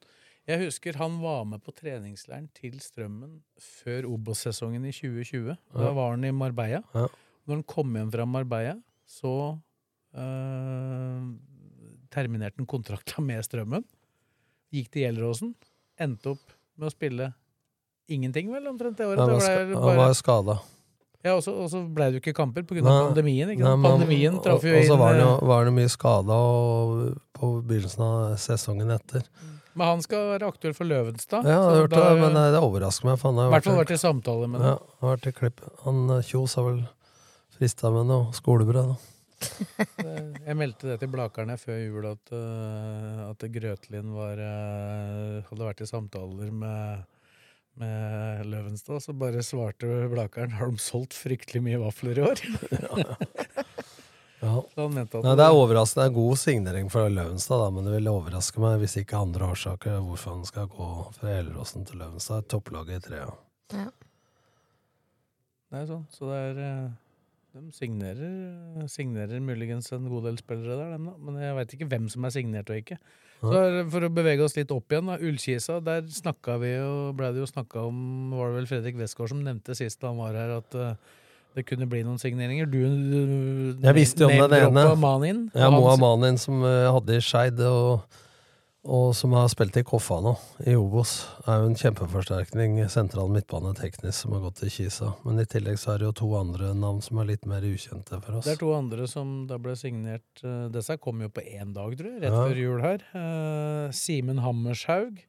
Jeg husker han var med på treningsleiren til Strømmen før Obos-sesongen i 2020. Da var han i Marbella. Ja. Når han kom hjem fra Marbella, så øh, terminerte han kontrakta med Strømmen. Gikk til Gjelleråsen. Endte opp med å spille ingenting, vel, omtrent det året. Han var, bare- var skada. ja, og så- blei ble det jo ikke kamper pga. Pandemien. Ikke Nei, sant? men- Pandemien traff jo inn og så var han jo, eh, var han jo mye skada på begynnelsen av sesongen etter. Men han skal være aktuell for Løvenstad. Ja, jeg så har hørt da- det, men eh, det overrasker meg. I hvert fall vært, i samtale med ja, dem. har vært i klipp. Han eh, Kjos har vel frista med noe skolebrød. Da. Jeg meldte det til Blakerne før jul at, uh, at Grøtlin var, hadde vært i samtaler med, med Løvenstad. Så bare svarte Blakeren har de solgt fryktelig mye vafler i år. Ja. Så han mente at Nei, det er overraskende. Det er god signering for Løvenstad, da, men det ville overraske meg hvis ikke andre årsaker hvorfor han skal gå fra Elleråsen til Løvenstad. Topplaget i trea. Ja. Det er sånn, så det er eh, De signerer, signerer muligens en god del spillere der, dem da. Men jeg veit ikke hvem som er signert og ikke. Så For å bevege oss litt opp igjen, da. Ullkisa, der snakka vi jo, ble det jo snakka om Var det vel Fredrik Westgård som nevnte sist da han var her, at uh, det kunne bli noen signeringer. Du, du Jeg visste jo om den ene. Manin, Ja, Moa Manin som uh, hadde i Skeid, og, og som har spilt i Koffa nå, i Obos. Er jo en kjempeforsterkning. Sentral midtbane teknisk som har gått til Kisa. Men i tillegg så er det jo to andre navn som er litt mer ukjente for oss. Det er to andre som da ble signert eh, Disse kom jo på én dag, tror jeg, rett Ja. før jul her. Uh, Simen Hammershaug.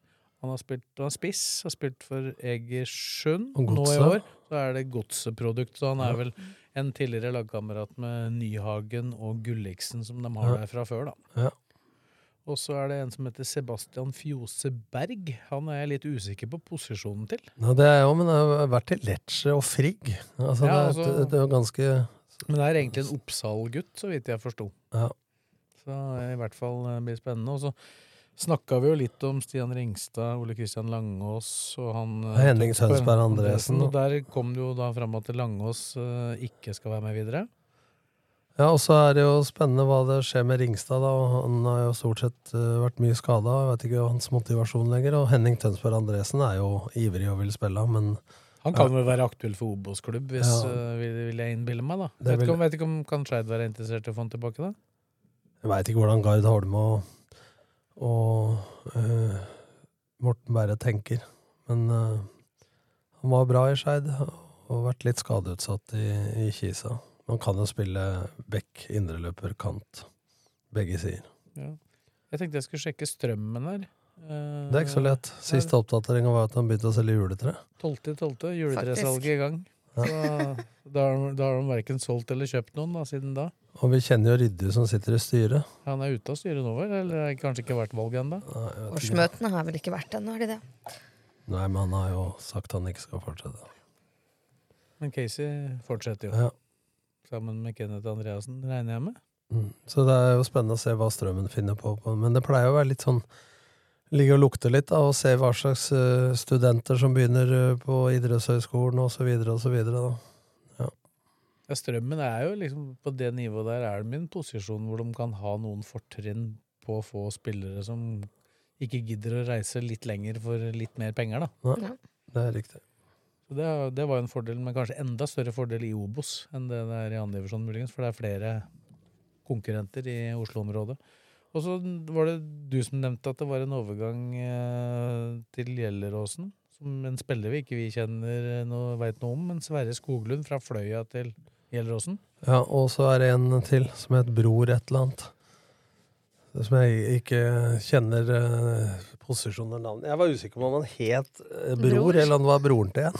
Han har spilt han har spiss, har spilt for Egersund. Nå i år så er det godseprodukt, så han er Ja. vel en tidligere lagkamerat med Nyhagen og Gulliksen, som de har Ja. der fra før, da. Ja. Og så er det en som heter Sebastian Fjose Berg. Han er jeg litt usikker på posisjonen til. Ja, det er jo, men det har vært til Lecce og Frigg. Altså, Ja, det, altså- det, det er jo ganske Men det er egentlig en Oppsal-gutt, så vidt jeg forsto. Ja. Så i hvert fall eh, blir spennende. Og så snakka vi jo litt om Stian Ringstad, Ole Kristian Langås og han eh, Henning Tønsberg Andresen. Og der kom det jo da fram at Langås eh, ikke skal være med videre. Ja, og så er det jo spennende hva det skjer med Ringstad. da, Han har jo stort sett eh, vært mye skada. Jeg vet ikke hans motivasjon lenger. Og Henning Tønsberg Andresen er jo ivrig og vil spille, men Han kan vel være aktuell for Obos-klubb, hvis Ja. uh, vil, vil jeg innbille meg. da Vet vil- ikke om, vet ikke om Kan Skeid være interessert i å få han tilbake, da? jeg veit ikke hvordan Gard Holme og, og uh, Morten Berre tenker. Men uh, han var bra i Skeid og vært litt skadeutsatt i, i Kisa. Man kan jo spille back, indreløper, kant. Begge sider. Ja. Jeg tenkte jeg skulle sjekke strømmen her. Eh, Det er ikke så lett. Siste oppdatering var at han begynte å selge juletre. 12.12. Juletresalget i gang. Så da har, da har de verken solgt eller kjøpt noen da, siden da. Og vi kjenner jo Ryddu som sitter i styret. Han er ute av styret nå, vel? Eller har kanskje ikke vært valget ennå? Årsmøtene har vel ikke vært ennå, har de det? Nei, men han har jo sagt han ikke skal fortsette. Men Casey fortsetter jo. Ja. Sammen med Kenneth Andreassen, regner jeg med. Mm. Så det er jo spennende å se hva Strømmen finner på. Men det pleier å være litt sånn Ligge og lukte litt, da, og se hva slags uh, studenter som begynner uh, på idrettshøyskolen osv. osv. Ja, Strømmen er jo liksom på det nivået der er de i en posisjon hvor de kan ha noen fortrinn på å få spillere som ikke gidder å reise litt lenger for litt mer penger, da. Ja, det er riktig. Så det, det var jo en fordel, men kanskje enda større fordel i Obos enn det det er i andre divisjon, muligens, for det er flere konkurrenter i Oslo-området. Og så var det du som nevnte at det var en overgang eh, til Gjelleråsen, som en spiller vi ikke vi kjenner noe, veit noe om, men Sverre Skoglund fra Fløya til Gjelleråsen. Ja, og så er det en til som het Bror et eller annet. Som jeg ikke kjenner posisjonen posisjon eller navn. Jeg var usikker på om han het eh, Bror, Bror. eller om det var broren til en.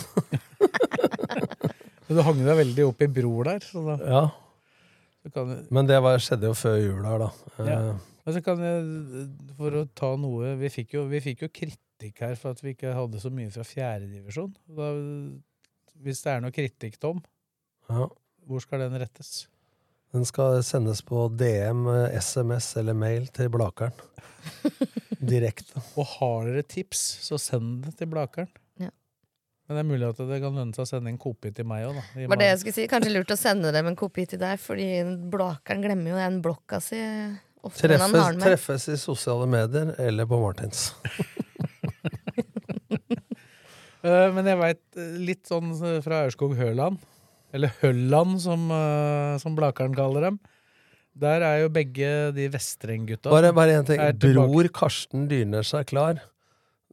Men du hang deg veldig opp i Bror der. Så da, Ja. så kan, Men det var, skjedde jo før jul her, da. Eh, Ja. Men så kan jeg, for å ta noe Vi fikk jo, vi fikk jo kritikk her for at vi ikke hadde så mye fra fjerdedivisjon. Hvis det er noe kritikk, Tom, Ja. hvor skal den rettes? Den skal sendes på DM, eh, SMS eller mail til Blakeren. Direkte. Og har dere tips, så send det til Blakeren. Ja. Men det er mulig at det kan lønne seg å sende en kopi til meg òg, da. i Var det jeg skulle si. Kanskje lurt å sende dem en kopi til deg, fordi Blakeren glemmer jo den blokka si Treffes, treffes i sosiale medier eller på Martins. Eh, Men jeg veit litt sånn fra Aurskog-Høland, eller Hølland som, eh, som Blakeren kaller dem. Der er jo begge de Vestreng-gutta. Bare, bare en ting. Bror Karsten Dyrnes er klar.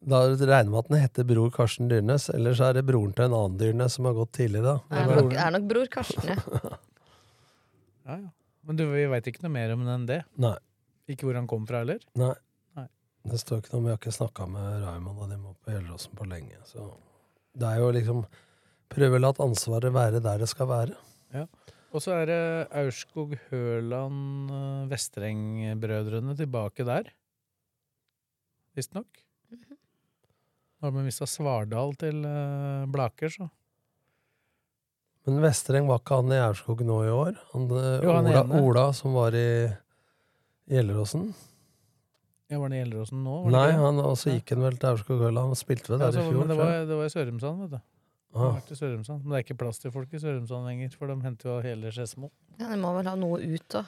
Da regner med at den heter Bror Karsten Dyrnes, eller så er det broren til en annen Dyrnes som har gått tidlig, da. Det er nok, det er nok bror Karsten, ja. Ja, ja. Men du, vi veit ikke noe mer om den enn det? Nei. Ikke hvor han kom fra, heller? Nei. Nei. Det står ikke noe om, Vi har ikke snakka med Raymond og de må på Gjelleråsen på lenge. Så det er jo liksom Prøve å la ansvaret være der det skal være. Ja. Og så er det Aurskog-Høland, eh, Vestreng-brødrene tilbake der. Visstnok. Nå har de mista Svardal til eh, Blaker, så. Men Vestreng var ikke han i Aurskog nå i år? Han, eh, Jo, han Ola. Ola som var i Gjelleråsen? Ja, Var han i Gjelleråsen nå? var Nei, han, og han også gikk han vel til Aurskog-Høland. og spilte vel Ja, der i fjor. men det var, det var i Sørumsand, vet du. Det Ah. har vært i Sørumsand. Men det er ikke plass til folk i Sørumsand lenger, for de henter jo hele Skedsmo. ja. De må vel ha noe ut da.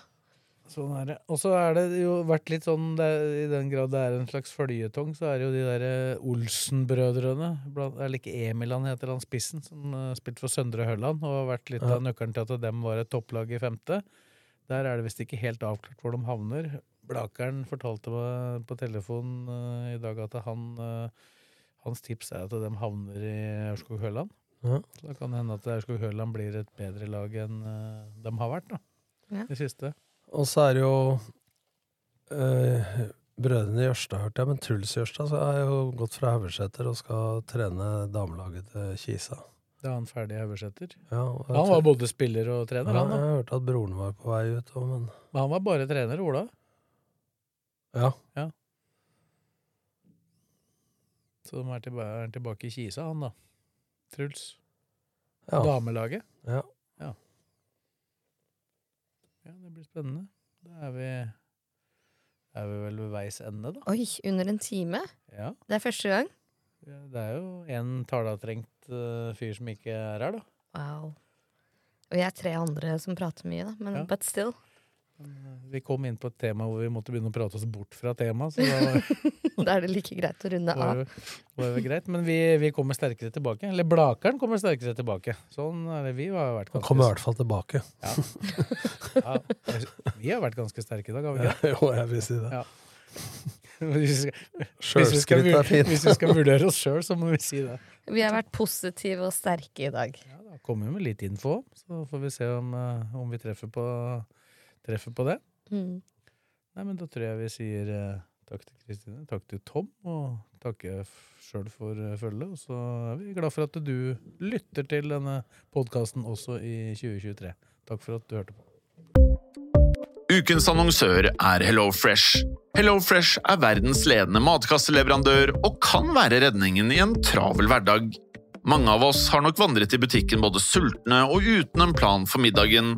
Sånn er det. Og så er det jo vært litt sånn, det er, i den grad det er en slags føljetong, så er det jo de derre Olsen-brødrene, eller ikke Emil han heter, han spissen, som uh, spilte for Søndre Hølland, og har vært litt Ja. av nøkkelen til at dem var et topplag i femte. Der er det visst ikke helt avklart hvor de havner. Blakeren fortalte meg på telefon uh, i dag at han, uh, hans tips er at de havner i Aurskog-Høland. Ja. Så da kan det hende at Aurskog-Høland blir et bedre lag enn uh, de har vært, da. Ja. Det siste. Og så er det jo øh, Brødrene Jørstad hørte jeg, men Truls Jørstad så har jo gått fra Haugeseter og skal trene damelaget til Kisa. Da er han ferdig i Haugeseter? Ja, Han var både spiller og trener, ja, han da. Jeg hørte at broren var på vei ut òg, men Men han var bare trener, Ola. ja. Så de er tilbake, er tilbake i Kisa, han da. Truls. Ja. Damelaget. ja. Ja, det blir spennende. Da er vi, er vi vel ved veis ende, da. Oi, under en time? Ja. Det er første gang? Ja, Det er jo en talatrengt uh, fyr som ikke er her, da. Wow. Og jeg er tre andre som prater mye, da. Men Ja. but still. Vi kom inn på et tema hvor vi måtte begynne å prate oss bort fra temaet, da Da er det like greit å runde av. det, var greit. Men vi, vi kommer sterkere tilbake. Eller Blakeren kommer sterkere tilbake. Sånn er det. Vi har vært ganske kommer i hvert fall tilbake. ja, Vi har vært ganske sterke i dag, har vi ikke? jo, jeg vil si det. Ja. Hvis vi skal, hvis vi skal, er fint. hvis vi skal vurdere oss sjøl, så må vi si det. Vi har vært positive og sterke i dag. Ja, da kommer vi med litt info, så får vi se om, eh, om vi treffer på, treffer på det. Mm. Nei, men da tror jeg vi sier eh, takk til Kristine, takk til Tom, og takke sjøl for eh, følget. Og så er vi glad for at du lytter til denne podkasten også i 2023. Takk for at du hørte på. Ukens annonsør er HelloFresh. HelloFresh er verdens ledende matkasseleverandør og kan være redningen i en travel hverdag. Mange av oss har nok vandret i butikken både sultne og uten en plan for middagen,